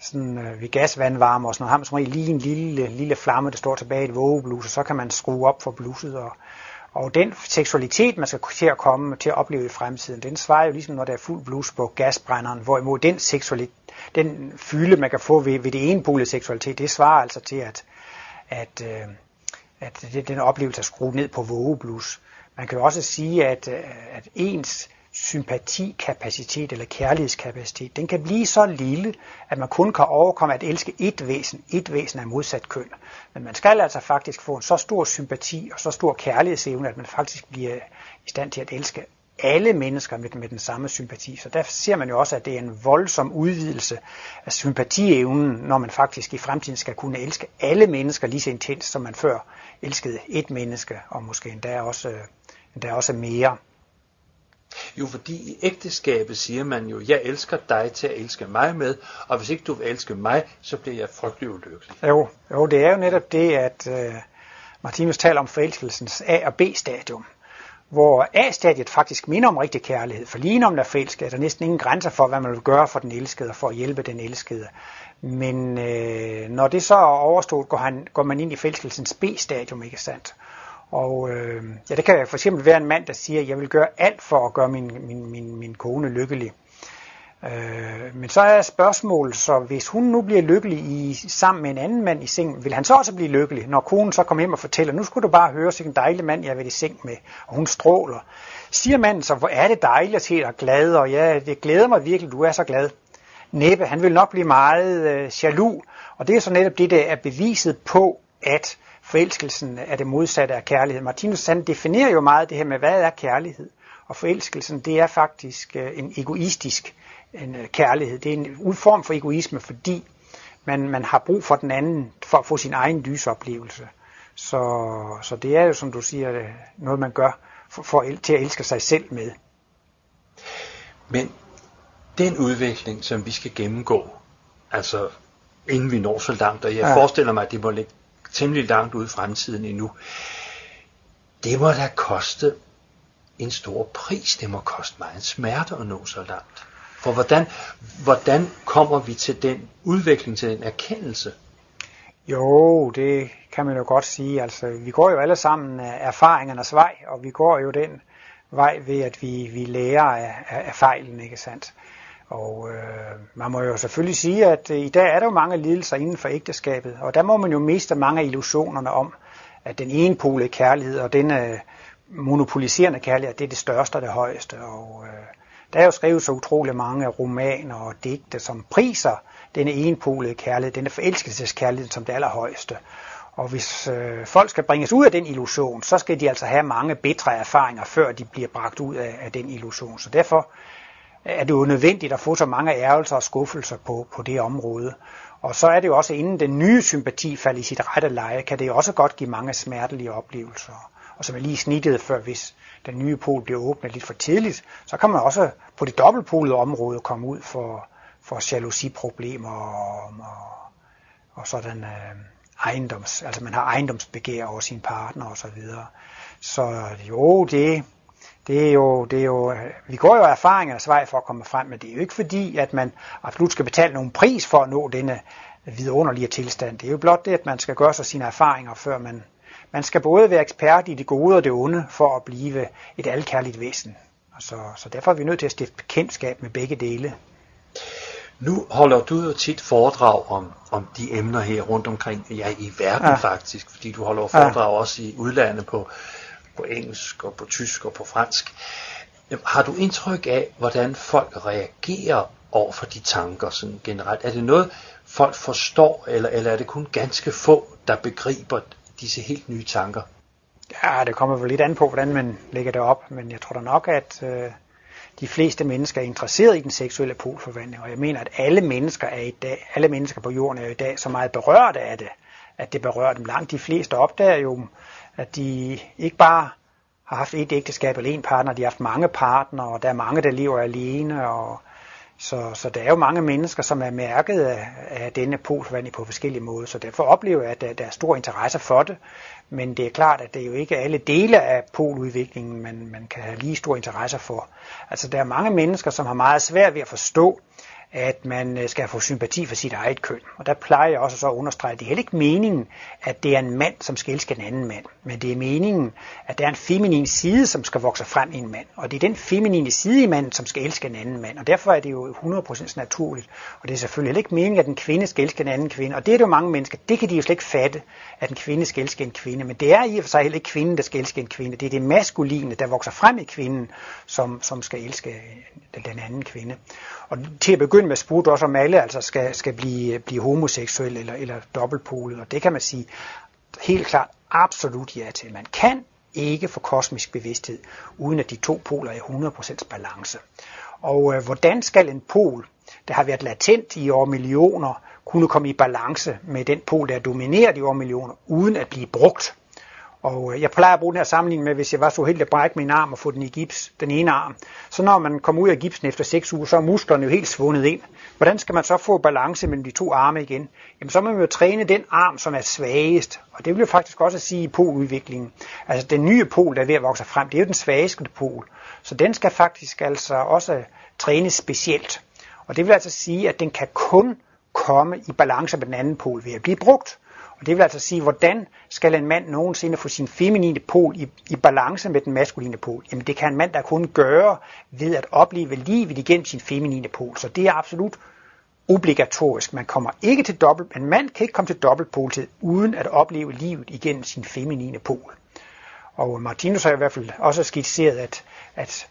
sådan øh, ved gasvandvarme og sådan noget, har man som lige en lille, lille flamme, der står tilbage i et vågeblus, og så kan man skrue op for bluset. Og, og den seksualitet, man skal til at komme til at opleve i fremtiden, den svarer jo ligesom, når der er fuld blus på gasbrænderen, hvorimod den seksualitet, den fylde, man kan få ved, ved det ene seksualitet, det svarer altså til, at, at, øh, at den oplevelse er skruet ned på vågeblus. Man kan også sige, at, øh, at ens sympatikapacitet eller kærlighedskapacitet, den kan blive så lille, at man kun kan overkomme at elske et væsen, et væsen af modsat køn. Men man skal altså faktisk få en så stor sympati og så stor kærlighedsevne, at man faktisk bliver i stand til at elske alle mennesker med, med den samme sympati. Så derfor ser man jo også, at det er en voldsom udvidelse af sympatievnen, når man faktisk i fremtiden skal kunne elske alle mennesker lige så intens, som man før elskede et menneske, og måske endda også, endda også mere. Jo, fordi i ægteskabet siger man jo, jeg elsker dig til at elske mig med, og hvis ikke du vil elske mig, så bliver jeg frygtelig ulykkelig. Jo, jo det er jo netop det, at uh, Martinus taler om forelskelsens A- og B-stadium hvor A-stadiet faktisk minder om rigtig kærlighed, for lige når man er forelsket, er der næsten ingen grænser for, hvad man vil gøre for den elskede og for at hjælpe den elskede. Men øh, når det så er overstået, går, han, går man ind i forelskelsens B-stadium, ikke sandt? Og øh, ja, det kan for eksempel være en mand, der siger, jeg vil gøre alt for at gøre min, min, min, min kone lykkelig. Øh, men så er spørgsmålet, så hvis hun nu bliver lykkelig i, sammen med en anden mand i seng, vil han så også blive lykkelig, når konen så kommer hjem og fortæller, nu skulle du bare høre, en dejlig mand, jeg har været i seng med, og hun stråler. Siger manden så, hvor er det dejligt at se dig glad, og ja, det glæder mig virkelig, du er så glad. Næppe, han vil nok blive meget øh, jaloux, og det er så netop det, der er beviset på, at forelskelsen er det modsatte af kærlighed. Martinus han definerer jo meget det her med, hvad er kærlighed? Og forelskelsen, det er faktisk øh, en egoistisk en øh, kærlighed. Det er en form for egoisme, fordi man, man har brug for den anden for at få sin egen lysoplevelse. Så, så det er jo, som du siger, øh, noget man gør for, for, til at elske sig selv med. Men den udvikling, som vi skal gennemgå, altså inden vi når så langt, og jeg ja. forestiller mig, at det må ligge temmelig langt ude i fremtiden endnu, det må da koste en stor pris. Det må koste meget smerte at nå så langt. For hvordan, hvordan kommer vi til den udvikling, til den erkendelse? Jo, det kan man jo godt sige. Altså, vi går jo alle sammen erfaringernes vej, og vi går jo den vej ved, at vi, vi lærer af, af, af fejlen, ikke sandt? Og øh, man må jo selvfølgelig sige, at øh, i dag er der jo mange lidelser inden for ægteskabet, og der må man jo miste mange af illusionerne om, at den ene pole kærlighed og den øh, monopoliserende kærlighed, det er det største og det højeste. Og øh, der er jo skrevet så utrolig mange romaner og digte, som priser denne enpolede kærlighed, denne forelskelseskærlighed som det allerhøjeste. Og hvis øh, folk skal bringes ud af den illusion, så skal de altså have mange bedre erfaringer, før de bliver bragt ud af, af den illusion. Så derfor er det jo nødvendigt at få så mange ærgelser og skuffelser på, på det område. Og så er det jo også, inden den nye sympati falder i sit rette leje, kan det jo også godt give mange smertelige oplevelser. Og som er lige snittede før, hvis den nye pol bliver åbnet lidt for tidligt, så kan man også på det dobbeltpolede område komme ud for, for jalousiproblemer og, og, og sådan øh, ejendoms, altså man har ejendomsbegær over sin partner og så videre. Så jo, det, det er jo, det er jo, øh, vi går jo erfaringernes vej for at komme frem, men det er jo ikke fordi, at man absolut skal betale nogen pris for at nå denne vidunderlige tilstand. Det er jo blot det, at man skal gøre sig sine erfaringer, før man, man skal både være ekspert i det gode og det onde, for at blive et alkærligt væsen. Så, så derfor er vi nødt til at stifte bekendtskab med begge dele. Nu holder du jo tit foredrag om, om de emner her rundt omkring, ja i verden ja. faktisk, fordi du holder foredrag ja. også i udlandet på, på engelsk og på tysk og på fransk. Har du indtryk af, hvordan folk reagerer over for de tanker sådan generelt? Er det noget, folk forstår, eller, eller er det kun ganske få, der begriber disse helt nye tanker? Ja, det kommer vel lidt an på, hvordan man lægger det op, men jeg tror da nok, at øh, de fleste mennesker er interesseret i den seksuelle polforvandling, og jeg mener, at alle mennesker er i dag, alle mennesker på jorden er i dag så meget berørt af det, at det berører dem langt. De fleste opdager jo, at de ikke bare har haft et ægteskab eller en partner, de har haft mange partnere, og der er mange, der lever alene, og så, så der er jo mange mennesker, som er mærket af, af denne polforvandling på forskellige måder, så derfor oplever jeg, at der, der er stor interesse for det, men det er klart, at det er jo ikke alle dele af poludviklingen, man, man kan have lige stor interesse for. Altså der er mange mennesker, som har meget svært ved at forstå, at man øh, skal få sympati for sit eget køn. Og der plejer jeg også så at understrege, at det er heller ikke meningen, at det er en mand, som skal elske en anden mand. Men det er meningen, at der er en feminin side, som skal vokse frem i en mand. Og det er den feminine side i manden, som skal elske en anden mand. Og derfor er det jo 100% naturligt. Og det er selvfølgelig heller ikke meningen, at en kvinde skal elske en anden kvinde. Og det er det jo mange mennesker, det kan de jo slet ikke fatte, at en kvinde skal elske en kvinde. Men det er i og for sig heller ikke kvinden, der skal elske en kvinde. Det er det maskuline, der vokser frem i kvinden, som, som skal elske den anden kvinde. Og til at begynde med spurgte også, om alle altså skal, skal blive, blive homoseksuelle eller, eller dobbeltpolet, og det kan man sige helt klart absolut ja til. Man kan ikke få kosmisk bevidsthed, uden at de to poler er i 100% balance. Og øh, hvordan skal en pol, der har været latent i år millioner, kunne komme i balance med den pol, der er domineret i år millioner, uden at blive brugt? Og øh, jeg plejer at bruge den her sammenligning med, hvis jeg var så heldig at brække min arm og få den i gips, den ene arm. Så når man kommer ud af gipsen efter 6 uger, så er musklerne jo helt svundet ind. Hvordan skal man så få balance mellem de to arme igen? Jamen så må man jo træne den arm, som er svagest. Og det vil jo faktisk også sige i poludviklingen. Altså den nye pol, der er ved at vokse frem, det er jo den svageste pol. Så den skal faktisk altså også trænes specielt. Og det vil altså sige, at den kan kun komme i balance med den anden pol ved at blive brugt. Og det vil altså sige, hvordan skal en mand nogensinde få sin feminine pol i, i balance med den maskuline pol? Jamen det kan en mand der kun gøre ved at opleve livet igennem sin feminine pol. Så det er absolut obligatorisk. Man kommer ikke til dobbelt, en mand kan ikke komme til dobbeltpoltid uden at opleve livet igennem sin feminine pol. Og Martinus har i hvert fald også skitseret, at, at,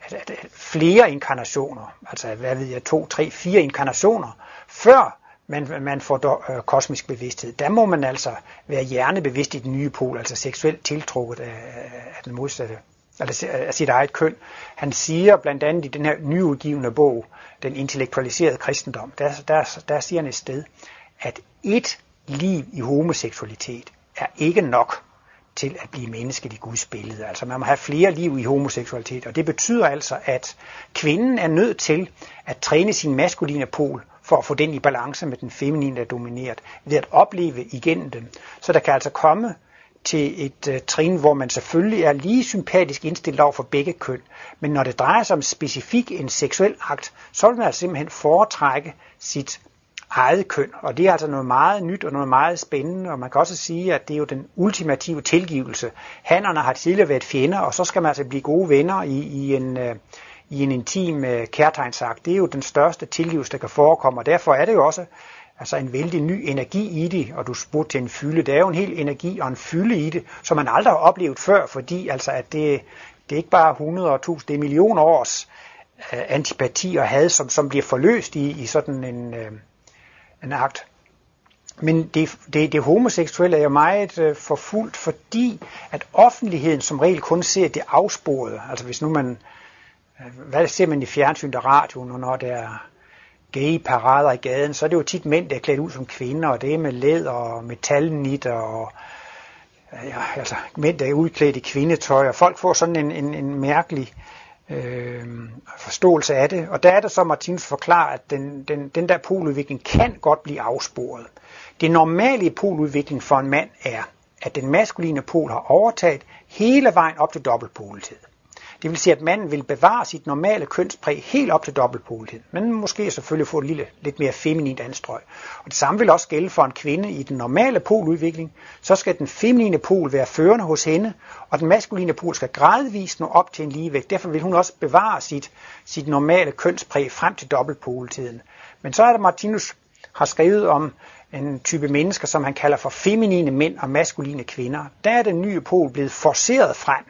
at, at flere inkarnationer, altså hvad ved jeg, to, tre, fire inkarnationer, før man, man får do, øh, kosmisk bevidsthed. Der må man altså være hjernebevidst i den nye pol, altså seksuelt tiltrukket af, af den modsatte, altså af sit eget køn. Han siger blandt andet i den her nyudgivende bog, Den intellektualiserede kristendom, der, der, der siger han et sted, at et liv i homoseksualitet er ikke nok til at blive mennesket i Guds billede. Altså man må have flere liv i homoseksualitet, og det betyder altså, at kvinden er nødt til at træne sin maskuline pol for at få den i balance med den feminine, der er domineret, ved at opleve igennem dem. Så der kan altså komme til et uh, trin, hvor man selvfølgelig er lige sympatisk indstillet over for begge køn. Men når det drejer sig om specifik en seksuel akt, så vil man altså simpelthen foretrække sit eget køn. Og det er altså noget meget nyt og noget meget spændende, og man kan også sige, at det er jo den ultimative tilgivelse. Hannerne har tidligere været fjender, og så skal man altså blive gode venner i, i en, uh, i en intim øh, kærtegnsagt. Det er jo den største tilgivelse, der kan forekomme, og derfor er det jo også altså en vældig ny energi i det, og du spurgte til en fylde. Det er jo en hel energi og en fylde i det, som man aldrig har oplevet før, fordi altså, at det, det er ikke bare 100 og 1000, det er millioner års øh, antipati og had, som, som bliver forløst i, i sådan en, øh, en akt. Men det, det, det homoseksuelle er jo meget øh, forfulgt, fordi at offentligheden som regel kun ser det afsporede. Altså hvis nu man hvad ser man i fjernsynet og radioen, når der er gay parader i gaden, så er det jo tit mænd, der er klædt ud som kvinder, og det er med læder og metalnitter og ja, altså mænd, der er udklædt i kvindetøj, og folk får sådan en, en, en mærkelig øh, forståelse af det. Og der er det så, Martin forklarer, at den, den, den der poludvikling kan godt blive afsporet. Det normale i poludvikling for en mand er, at den maskuline pol har overtaget hele vejen op til dobbeltpoletid. Det vil sige, at manden vil bevare sit normale kønspræg helt op til dobbeltpolighed, men måske selvfølgelig få et lille, lidt mere feminint anstrøg. Og det samme vil også gælde for en kvinde i den normale poludvikling. Så skal den feminine pol være førende hos hende, og den maskuline pol skal gradvist nå op til en ligevægt. Derfor vil hun også bevare sit, sit normale kønspræg frem til dobbeltpoletiden. Men så er der Martinus har skrevet om en type mennesker, som han kalder for feminine mænd og maskuline kvinder. Der er den nye pol blevet forceret frem.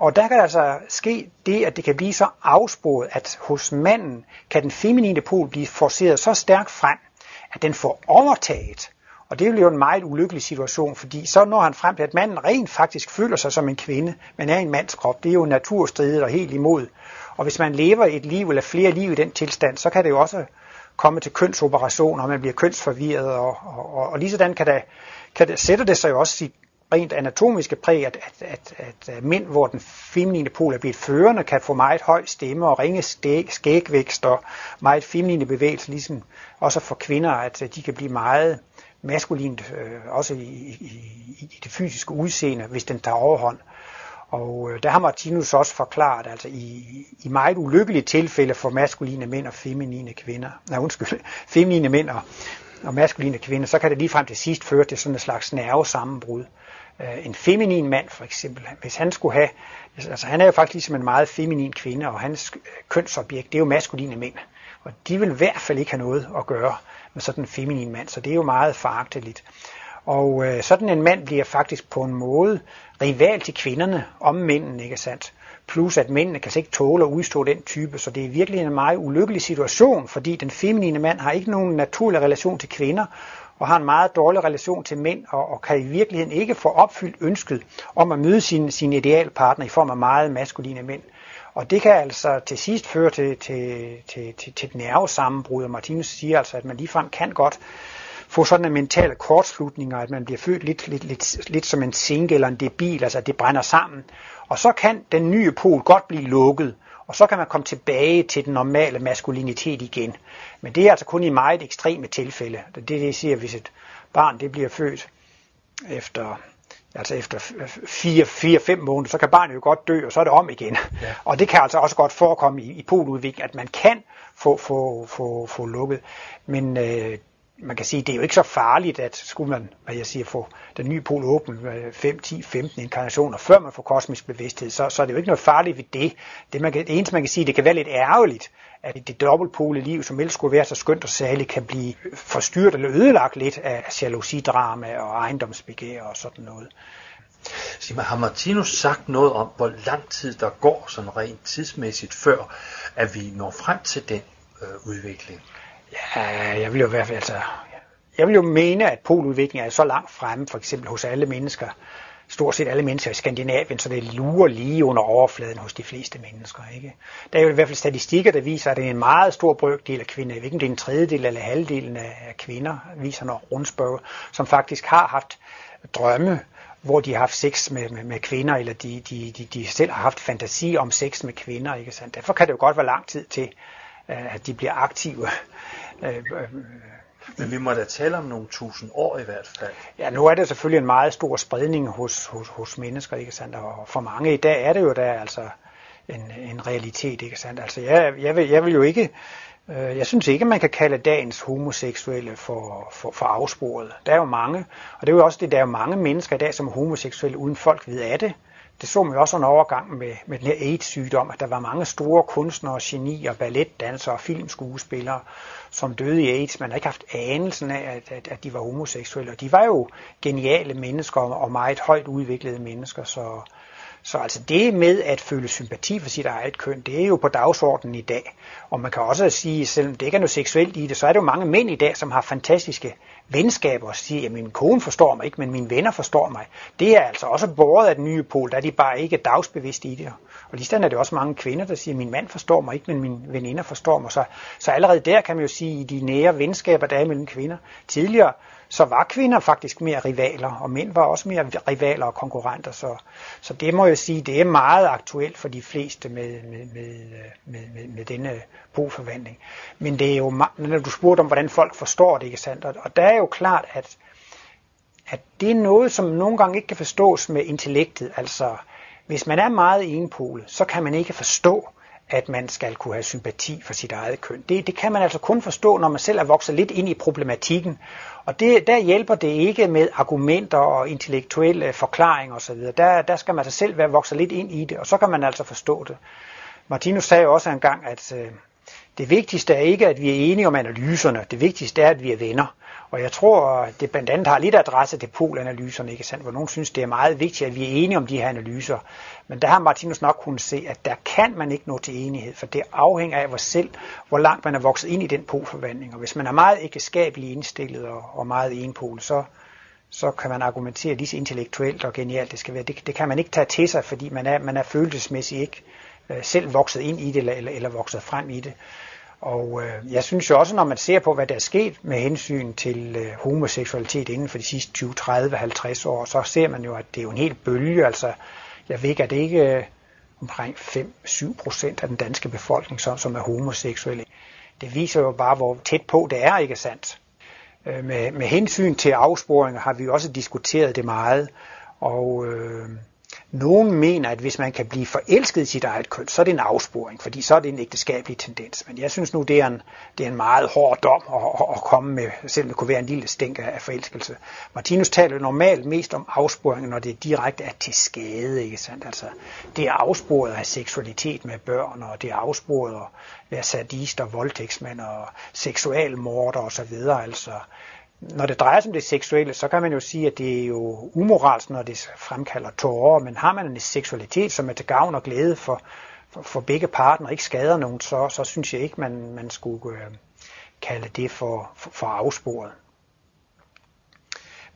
Og der kan altså ske det, at det kan blive så afsporet, at hos manden kan den feminine pol blive forceret så stærkt frem, at den får overtaget. Og det bliver jo en meget ulykkelig situation, fordi så når han frem til, at manden rent faktisk føler sig som en kvinde, men er en mands krop. Det er jo naturstridigt og helt imod. Og hvis man lever et liv eller flere liv i den tilstand, så kan det jo også komme til kønsoperationer, og man bliver kønsforvirret, og, og, og, og lige sådan kan det, kan der, sætter det sig jo også sit rent anatomiske præg, at, at, at, at øh, mænd, hvor den feminine pol er blevet førende, kan få meget høj stemme og ringe skægvækst og meget feminine bevægelser, ligesom også for kvinder, at øh, de kan blive meget maskulint, øh, også i, i, i det fysiske udseende, hvis den tager overhånd. Og øh, der har Martinus også forklaret, altså i, i meget ulykkelige tilfælde for maskuline mænd og feminine kvinder, nej undskyld, feminine mænd og, og maskuline kvinder, så kan det lige frem til sidst føre til sådan en slags nervesammenbrud øh, en feminin mand for eksempel, hvis han skulle have, altså han er jo faktisk ligesom en meget feminin kvinde, og hans kønsobjekt, det er jo maskuline mænd. Og de vil i hvert fald ikke have noget at gøre med sådan en feminin mand, så det er jo meget faragteligt. Og øh, sådan en mand bliver faktisk på en måde rival til kvinderne om mændene, ikke sandt? Plus at mændene kan ikke tåle at udstå den type, så det er virkelig en meget ulykkelig situation, fordi den feminine mand har ikke nogen naturlig relation til kvinder, og har en meget dårlig relation til mænd, og, og kan i virkeligheden ikke få opfyldt ønsket om at møde sin, sin idealpartner i form af meget maskuline mænd. Og det kan altså til sidst føre til, til, til, til, til et nervesammenbrud, og Martinus siger altså, at man ligefrem kan godt få sådan en mentale kortslutninger, at man bliver født lidt, lidt, lidt, lidt som en sink eller en debil, altså at det brænder sammen. Og så kan den nye pol godt blive lukket, og så kan man komme tilbage til den normale maskulinitet igen. Men det er altså kun i meget ekstreme tilfælde. Det er det, jeg siger, hvis et barn det bliver født efter altså efter 4-5 måneder, så kan barnet jo godt dø, og så er det om igen. Ja. Og det kan altså også godt forekomme i, i poludvikling, at man kan få, få, få, få lukket. Men øh, man kan sige, det er jo ikke så farligt, at skulle man, hvad jeg siger, få den nye pol åben 5, 10, 15 inkarnationer, før man får kosmisk bevidsthed, så, så er det jo ikke noget farligt ved det. Det, man kan, det eneste, man kan sige, det kan være lidt ærgerligt, at det dobbeltpole liv, som ellers skulle være så skønt og særligt, kan blive forstyrret eller ødelagt lidt af jalousidrama og ejendomsbegær og sådan noget. Sig mig, har Martinus sagt noget om, hvor lang tid der går sådan rent tidsmæssigt, før at vi når frem til den øh, udvikling? Ja, jeg vil jo i hvert fald, altså, jeg vil jo mene, at poludviklingen er så langt fremme, for eksempel hos alle mennesker, stort set alle mennesker i Skandinavien, så det lurer lige under overfladen hos de fleste mennesker. Ikke? Der er jo i hvert fald statistikker, der viser, at det er en meget stor brøkdel af kvinder, jeg ved ikke om det er en tredjedel eller halvdelen af kvinder, viser når rundspørg, som faktisk har haft drømme, hvor de har haft sex med, med, med kvinder, eller de, de, de, de selv har haft fantasi om sex med kvinder. Ikke sandt? Derfor kan det jo godt være lang tid til, at de bliver aktive. Øh, øh, men vi må da tale om nogle tusind år i hvert fald. Ja, nu er det selvfølgelig en meget stor spredning hos, hos, hos mennesker, ikke sandt? Og for mange i dag er det jo der altså en, en realitet, ikke sandt? Altså jeg, jeg, vil, jeg vil jo ikke, øh, jeg synes ikke, man kan kalde dagens homoseksuelle for, for, for afsporet. Der er jo mange, og det er jo også det, der er jo mange mennesker i dag, som er homoseksuelle, uden folk ved af det. Det så man jo også en overgang med, med den her AIDS-sygdom, at der var mange store kunstnere, genier, balletdansere og filmskuespillere, som døde i AIDS. Man har ikke haft anelsen af, at, at, at de var homoseksuelle. Og de var jo geniale mennesker og meget højt udviklede mennesker. Så, så altså det med at føle sympati for sit eget køn, det er jo på dagsordenen i dag. Og man kan også sige, selvom det ikke er noget seksuelt i det, så er der jo mange mænd i dag, som har fantastiske venskaber og siger, at min kone forstår mig ikke, men mine venner forstår mig. Det er altså også båret af den nye pol, der er de bare ikke dagsbevidste i det. Og lige er det også mange kvinder, der siger, at min mand forstår mig ikke, men mine veninder forstår mig. Så, så allerede der kan man jo sige, i de nære venskaber, der er mellem kvinder. Tidligere, så var kvinder faktisk mere rivaler, og mænd var også mere rivaler og konkurrenter. Så, så det må jeg sige, det er meget aktuelt for de fleste med, med, med, med, med, med denne boforvandling. Men det er jo, når du spurgte om, hvordan folk forstår det, ikke sandt? Og der er jo klart, at, at det er noget, som nogle gange ikke kan forstås med intellektet. Altså, hvis man er meget enpolet, så kan man ikke forstå, at man skal kunne have sympati for sit eget køn. Det, det kan man altså kun forstå, når man selv er vokset lidt ind i problematikken. Og det, der hjælper det ikke med argumenter og intellektuelle forklaringer osv. Der, der skal man altså selv være vokset lidt ind i det, og så kan man altså forstå det. Martinus sagde også engang, at øh, det vigtigste er ikke, at vi er enige om analyserne. Det vigtigste er, at vi er venner. Og jeg tror, det blandt andet har lidt adresse til polanalyserne, ikke sandt? hvor nogen synes, det er meget vigtigt, at vi er enige om de her analyser. Men der har Martinus nok kunnet se, at der kan man ikke nå til enighed, for det afhænger af hvor selv, hvor langt man er vokset ind i den polforvandling. Og hvis man er meget ægteskabelig indstillet og, og meget enpol, så, så kan man argumentere lige så intellektuelt og genialt det skal være. Det, det kan man ikke tage til sig, fordi man er, man er følelsesmæssigt ikke øh, selv vokset ind i det eller, eller, eller vokset frem i det. Og øh, jeg synes jo også, når man ser på, hvad der er sket med hensyn til øh, homoseksualitet inden for de sidste 20, 30, 50 år, så ser man jo, at det er jo en helt bølge. Altså, jeg ved ikke, at det ikke øh, omkring 5-7 procent af den danske befolkning, som, som er homoseksuelle. Det viser jo bare, hvor tæt på det er, ikke sandt? Øh, med, med hensyn til afsporinger har vi jo også diskuteret det meget, og øh, nogen mener, at hvis man kan blive forelsket i sit eget køn, så er det en afsporing, fordi så er det en ægteskabelig tendens. Men jeg synes nu, det er en, det er en meget hård dom at, at komme med, selvom det kunne være en lille stænk af forelskelse. Martinus taler normalt mest om afsporing, når det direkte er til skade. Ikke sandt? Altså, det er afsporet af seksualitet med børn, og det er afsporet af være sadist og voldtægtsmænd og seksualmorder osv. Altså, når det drejer sig om det seksuelle, så kan man jo sige, at det er jo umoralsk, når det fremkalder tårer, men har man en seksualitet, som er til gavn og glæde for, for, for begge parter, og ikke skader nogen, så, så synes jeg ikke, man, man skulle øh, kalde det for, for, for afsporet.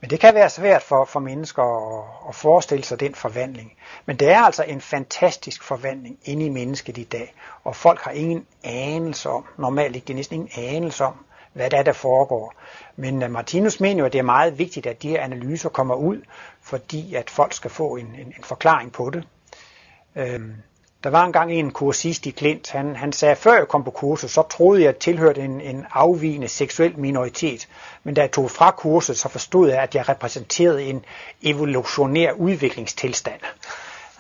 Men det kan være svært for, for mennesker at, at forestille sig den forvandling. Men det er altså en fantastisk forvandling inde i mennesket i dag, og folk har ingen anelse om, normalt ikke, det er næsten ingen anelse om, hvad der er, der foregår. Men uh, Martinus mener jo, at det er meget vigtigt, at de her analyser kommer ud, fordi at folk skal få en, en, en forklaring på det. Øhm, der var engang en kursist i Klint, han, han sagde, før jeg kom på kurset, så troede jeg, at jeg tilhørte en, en afvigende seksuel minoritet. Men da jeg tog fra kurset, så forstod jeg, at jeg repræsenterede en evolutionær udviklingstilstand.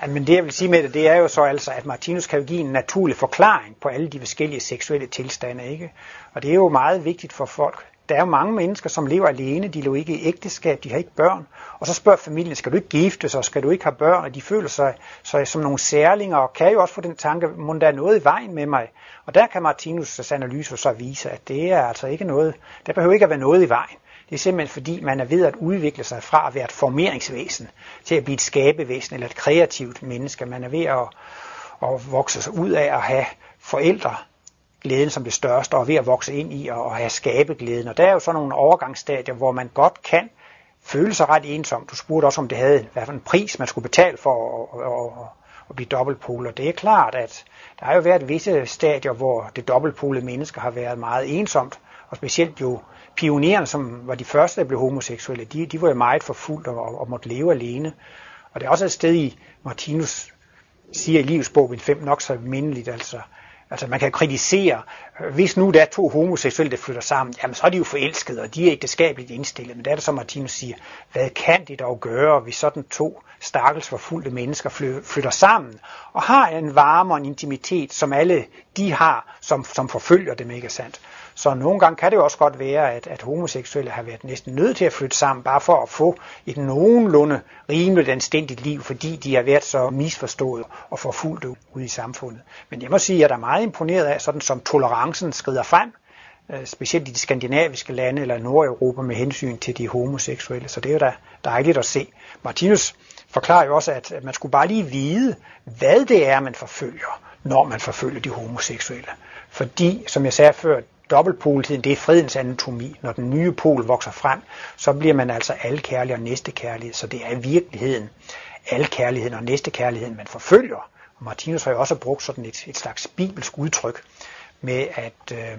Men det jeg vil sige med det, det er jo så altså, at Martinus kan jo give en naturlig forklaring på alle de forskellige seksuelle tilstande. Ikke? Og det er jo meget vigtigt for folk, der er jo mange mennesker, som lever alene, de lever ikke i ægteskab, de har ikke børn. Og så spørger familien, skal du ikke gifte sig, skal du ikke have børn? Og de føler sig, sig som nogle særlinger, og kan jo også få den tanke, må der er noget i vejen med mig? Og der kan Martinus' analyse så vise, at det er altså ikke noget, der behøver ikke at være noget i vejen. Det er simpelthen fordi, man er ved at udvikle sig fra at være et formeringsvæsen til at blive et skabevæsen eller et kreativt menneske. Man er ved at, at vokse sig ud af at have forældre, glæden som det største, og ved at vokse ind i og have skabeglæden. Og der er jo sådan nogle overgangsstadier, hvor man godt kan føle sig ret ensom. Du spurgte også, om det havde hvad for en pris, man skulle betale for at, at, at, at blive dobbeltpoler. Det er klart, at der har jo været visse stadier, hvor det dobbeltpolede menneske har været meget ensomt, og specielt jo pionererne, som var de første, der blev homoseksuelle, de, de var jo meget forfulgt og, og måtte leve alene. Og det er også et sted i Martinus siger i livsbog 5 nok så mindeligt, altså Altså man kan kritisere, hvis nu der er to homoseksuelle, der flytter sammen, jamen så er de jo forelskede, og de er ægteskabeligt indstillet. Men der er det som Martinus siger, hvad kan de dog gøre, hvis sådan to stakkels forfulgte mennesker flytter sammen, og har en varme og en intimitet, som alle de har, som, som forfølger dem, ikke sandt? Så nogle gange kan det jo også godt være, at, at homoseksuelle har været næsten nødt til at flytte sammen, bare for at få et nogenlunde rimeligt anstændigt liv, fordi de har været så misforstået og forfulgt ude i samfundet. Men jeg må sige, at jeg er meget imponeret af, sådan som tolerancen skrider frem, øh, specielt i de skandinaviske lande eller Nordeuropa med hensyn til de homoseksuelle. Så det er jo da dejligt at se. Martinus forklarer jo også, at man skulle bare lige vide, hvad det er, man forfølger, når man forfølger de homoseksuelle. Fordi, som jeg sagde før, dobbeltpoletiden, det er fredens anatomi. Når den nye pol vokser frem, så bliver man altså alkærlig og næstekærlighed. Så det er i virkeligheden alkærligheden og næstekærligheden, man forfølger. Og Martinus har jo også brugt sådan et, et slags bibelsk udtryk med, at, øh,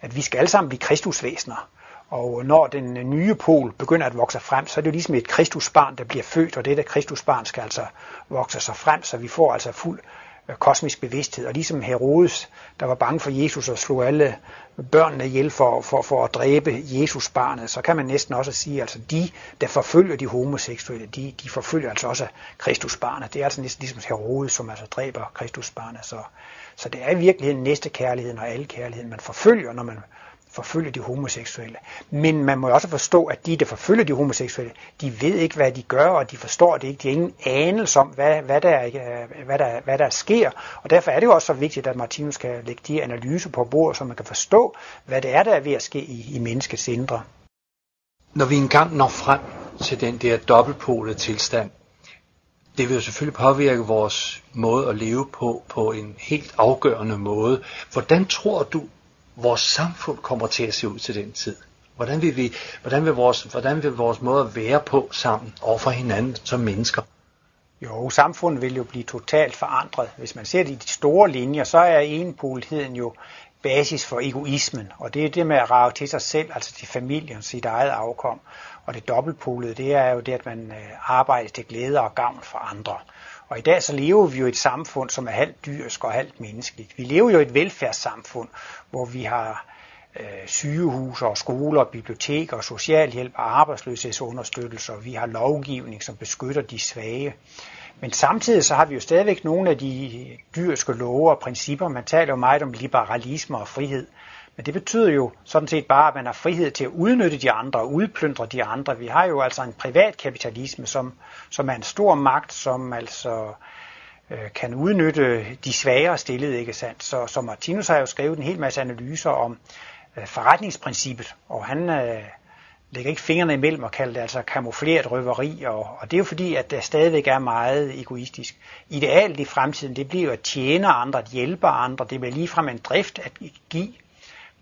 at vi skal alle sammen blive kristusvæsener. Og når den nye pol begynder at vokse frem, så er det jo ligesom et kristusbarn, der bliver født, og det der kristusbarn skal altså vokse sig frem, så vi får altså fuld Øh, kosmisk bevidsthed. Og ligesom Herodes, der var bange for Jesus og slog alle børnene ihjel for, for, for at dræbe Jesus barnet, så kan man næsten også sige, at altså de, der forfølger de homoseksuelle, de, de forfølger altså også Kristus barnet. Det er altså næsten ligesom Herodes, som altså dræber Kristus barnet. Så, så det er i virkeligheden næste kærligheden og alle kærligheden, man forfølger, når man forfølge de homoseksuelle. Men man må også forstå, at de, der forfølger de homoseksuelle, de ved ikke, hvad de gør, og de forstår det ikke. De har ingen anelse om, hvad, hvad, der, øh, hvad, der, hvad der sker. Og derfor er det jo også så vigtigt, at Martinus kan lægge de analyser på bordet, så man kan forstå, hvad det er, der er ved at ske i, i menneskets indre. Når vi engang når frem til den der dobbeltpolede tilstand, det vil jo selvfølgelig påvirke vores måde at leve på på en helt afgørende måde. Hvordan tror du, vores samfund kommer til at se ud til den tid. Hvordan vil, vi, hvordan vil, vores, hvordan vil vores måde at være på sammen over for hinanden som mennesker? Jo, samfundet vil jo blive totalt forandret. Hvis man ser det i de store linjer, så er enpoligheden jo basis for egoismen, og det er det med at rage til sig selv, altså til familien, sit eget afkom. Og det dobbeltpolede, det er jo det, at man øh, arbejder til glæde og gavn for andre. Og i dag så lever vi jo i et samfund, som er halvt dyrisk og halvt menneskeligt. Vi lever jo i et velfærdssamfund, hvor vi har øh, sygehuse og skoler, biblioteker socialhjælp og arbejdsløshedsunderstøttelse, og vi har lovgivning, som beskytter de svage. Men samtidig så har vi jo stadigvæk nogle af de dyrske love og principper. Man taler jo meget om liberalisme og frihed. Men det betyder jo sådan set bare, at man har frihed til at udnytte de andre og udplyndre de andre. Vi har jo altså en privat kapitalisme, som, som er en stor magt, som altså øh, kan udnytte de svagere stillede, ikke sandt? Så, så Martinus har jo skrevet en hel masse analyser om øh, forretningsprincippet, og han øh, lægger ikke fingrene imellem og kalder det altså kamufleret røveri, og, og det er jo fordi, at det stadigvæk er meget egoistisk. Idealet i fremtiden, det bliver jo at tjene andre, at hjælpe andre, det bliver ligefrem en drift at give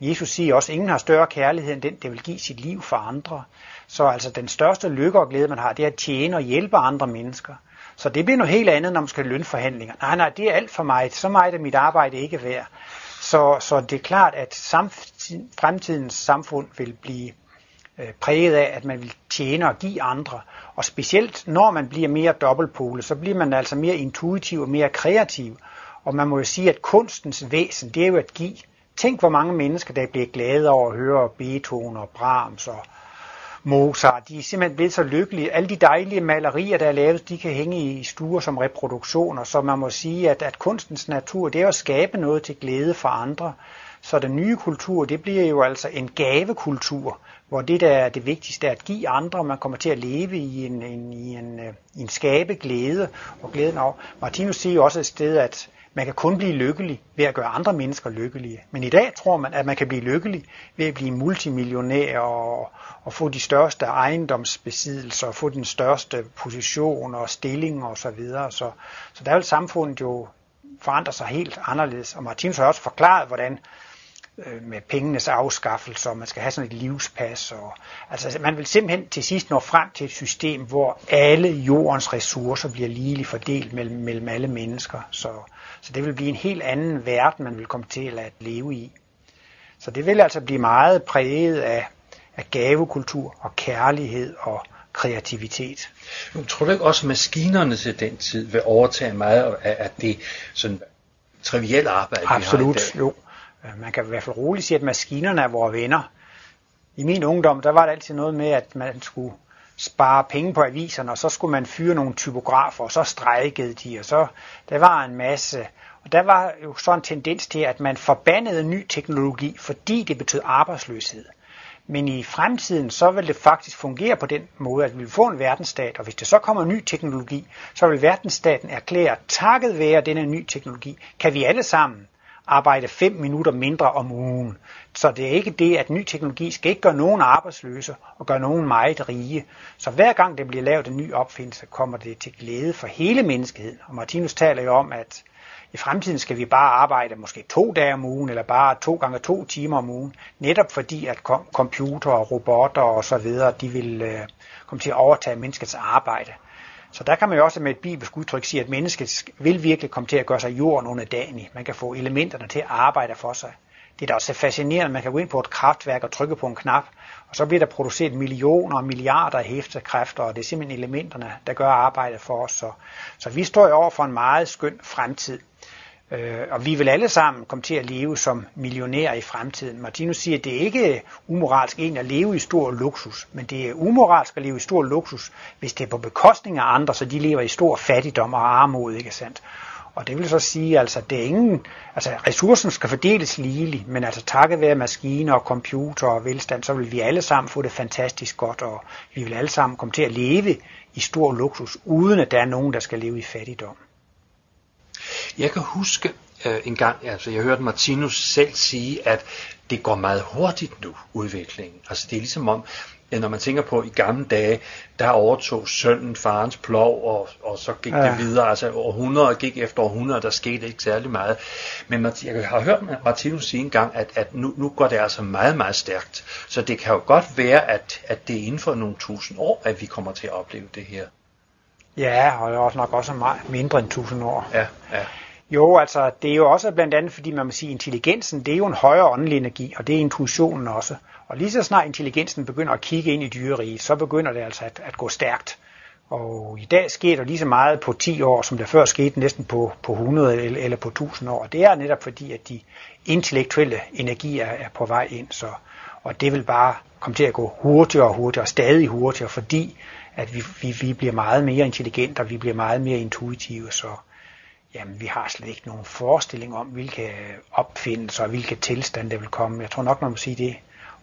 Jesus siger også, at ingen har større kærlighed end den, der vil give sit liv for andre. Så altså den største lykke og glæde, man har, det er at tjene og hjælpe andre mennesker. Så det bliver noget helt andet, når man skal lønforhandlinger. Nej, nej, det er alt for mig. Så meget er mit arbejde ikke værd. Så, så det er klart, at samtid, fremtidens samfund vil blive øh, præget af, at man vil tjene og give andre. Og specielt når man bliver mere dobbeltpole, så bliver man altså mere intuitiv og mere kreativ. Og man må jo sige, at kunstens væsen, det er jo at give. Tænk, hvor mange mennesker, der bliver glade over at høre Beethoven og Brahms og Mozart. De er simpelthen blevet så lykkelige. Alle de dejlige malerier, der er lavet, de kan hænge i stuer som reproduktioner. Så man må sige, at, at kunstens natur, det er at skabe noget til glæde for andre. Så den nye kultur, det bliver jo altså en gavekultur, hvor det, der er det vigtigste, er at give andre, man kommer til at leve i en, en, i en, øh, i en skabe glæde og glæden over. Martinus siger jo også et sted, at man kan kun blive lykkelig ved at gøre andre mennesker lykkelige. Men i dag tror man, at man kan blive lykkelig ved at blive multimillionær og, og få de største ejendomsbesiddelser, og få den største position og stilling osv. Så, videre. så, så der vil samfundet jo forandre sig helt anderledes. Og Martinus har også forklaret, hvordan øh, med pengenes afskaffelse, og man skal have sådan et livspas. Og, altså man vil simpelthen til sidst nå frem til et system, hvor alle jordens ressourcer bliver ligeligt fordelt mellem, mellem alle mennesker. Så, så det vil blive en helt anden verden, man vil komme til at leve i. Så det vil altså blive meget præget af, af gavekultur og kærlighed og kreativitet. Men tror du ikke også, at maskinerne til den tid vil overtage meget af, det sådan trivielle arbejde, Absolut, vi har i dag? jo. Man kan i hvert fald roligt sige, at maskinerne er vores venner. I min ungdom, der var det altid noget med, at man skulle spare penge på aviserne, og så skulle man fyre nogle typografer, og så strejkede de, og så der var en masse. Og der var jo sådan en tendens til, at man forbandede ny teknologi, fordi det betød arbejdsløshed. Men i fremtiden, så vil det faktisk fungere på den måde, at vi vil få en verdensstat, og hvis der så kommer ny teknologi, så vil verdensstaten erklære, takket være denne ny teknologi, kan vi alle sammen arbejde 5 minutter mindre om ugen. Så det er ikke det, at ny teknologi skal ikke gøre nogen arbejdsløse og gøre nogen meget rige. Så hver gang det bliver lavet en ny opfindelse, kommer det til glæde for hele menneskeheden. Og Martinus taler jo om, at i fremtiden skal vi bare arbejde måske to dage om ugen, eller bare to gange to timer om ugen, netop fordi at computer og robotter og så videre, de vil øh, komme til at overtage menneskets arbejde. Så der kan man jo også med et bibelsk udtryk sige, at mennesket vil virkelig komme til at gøre sig jorden under dagen i. Man kan få elementerne til at arbejde for sig. Det er da også fascinerende, man kan gå ind på et kraftværk og trykke på en knap, og så bliver der produceret millioner og milliarder af hæftekræfter, og det er simpelthen elementerne, der gør arbejdet for os. Så, så vi står jo over for en meget skøn fremtid. Øh, og vi vil alle sammen komme til at leve som millionærer i fremtiden. Martinus siger, at det er ikke umoralsk en at leve i stor luksus, men det er umoralsk at leve i stor luksus, hvis det er på bekostning af andre, så de lever i stor fattigdom og armod, ikke sandt? Og det vil så sige, altså, det er ingen, altså ressourcen skal fordeles ligeligt, men altså takket være maskiner og computer og velstand, så vil vi alle sammen få det fantastisk godt, og vi vil alle sammen komme til at leve i stor luksus, uden at der er nogen, der skal leve i fattigdom. Jeg kan huske øh, en gang, altså jeg hørte Martinus selv sige, at det går meget hurtigt nu, udviklingen. Altså det er ligesom om, når man tænker på i gamle dage, der overtog sønnen farens plov, og, og så gik ja. det videre. Altså århundreder gik efter århundreder, der skete ikke særlig meget. Men jeg har hørt Martinus sige en gang, at, at nu, nu går det altså meget, meget stærkt. Så det kan jo godt være, at, at det er inden for nogle tusind år, at vi kommer til at opleve det her. Ja, og det er også nok også meget mindre end 1000 år. Ja, ja. Jo, altså det er jo også blandt andet, fordi man må sige, intelligensen, det er jo en højere åndelig energi, og det er intuitionen også. Og lige så snart intelligensen begynder at kigge ind i dyreriget, så begynder det altså at, at gå stærkt. Og i dag sker der lige så meget på 10 år, som der før skete næsten på, på 100 eller, eller på 1000 år. Det er netop fordi, at de intellektuelle energier er på vej ind. Så, og det vil bare komme til at gå hurtigere og hurtigere, stadig hurtigere, fordi at vi, vi, vi bliver meget mere intelligente, og vi bliver meget mere intuitive. Så jamen, vi har slet ikke nogen forestilling om, hvilke opfindelser og hvilke tilstande der vil komme. Jeg tror nok, man må sige, det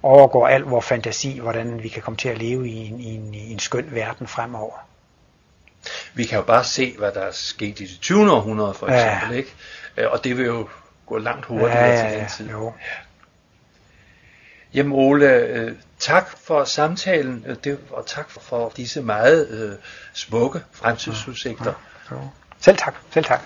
overgår al vores fantasi, hvordan vi kan komme til at leve i en, i en, i en skøn verden fremover. Vi kan jo bare se, hvad der er sket i det 20. århundrede for eksempel, ja. ikke? Øh, og det vil jo gå langt hurtigere ja, ja, ja, til den tid. Jo. Jamen Ole, øh, tak for samtalen, øh, det, og tak for, for disse meget øh, smukke fremtidsudsigter. Ja, ja, Selv tak, selv tak.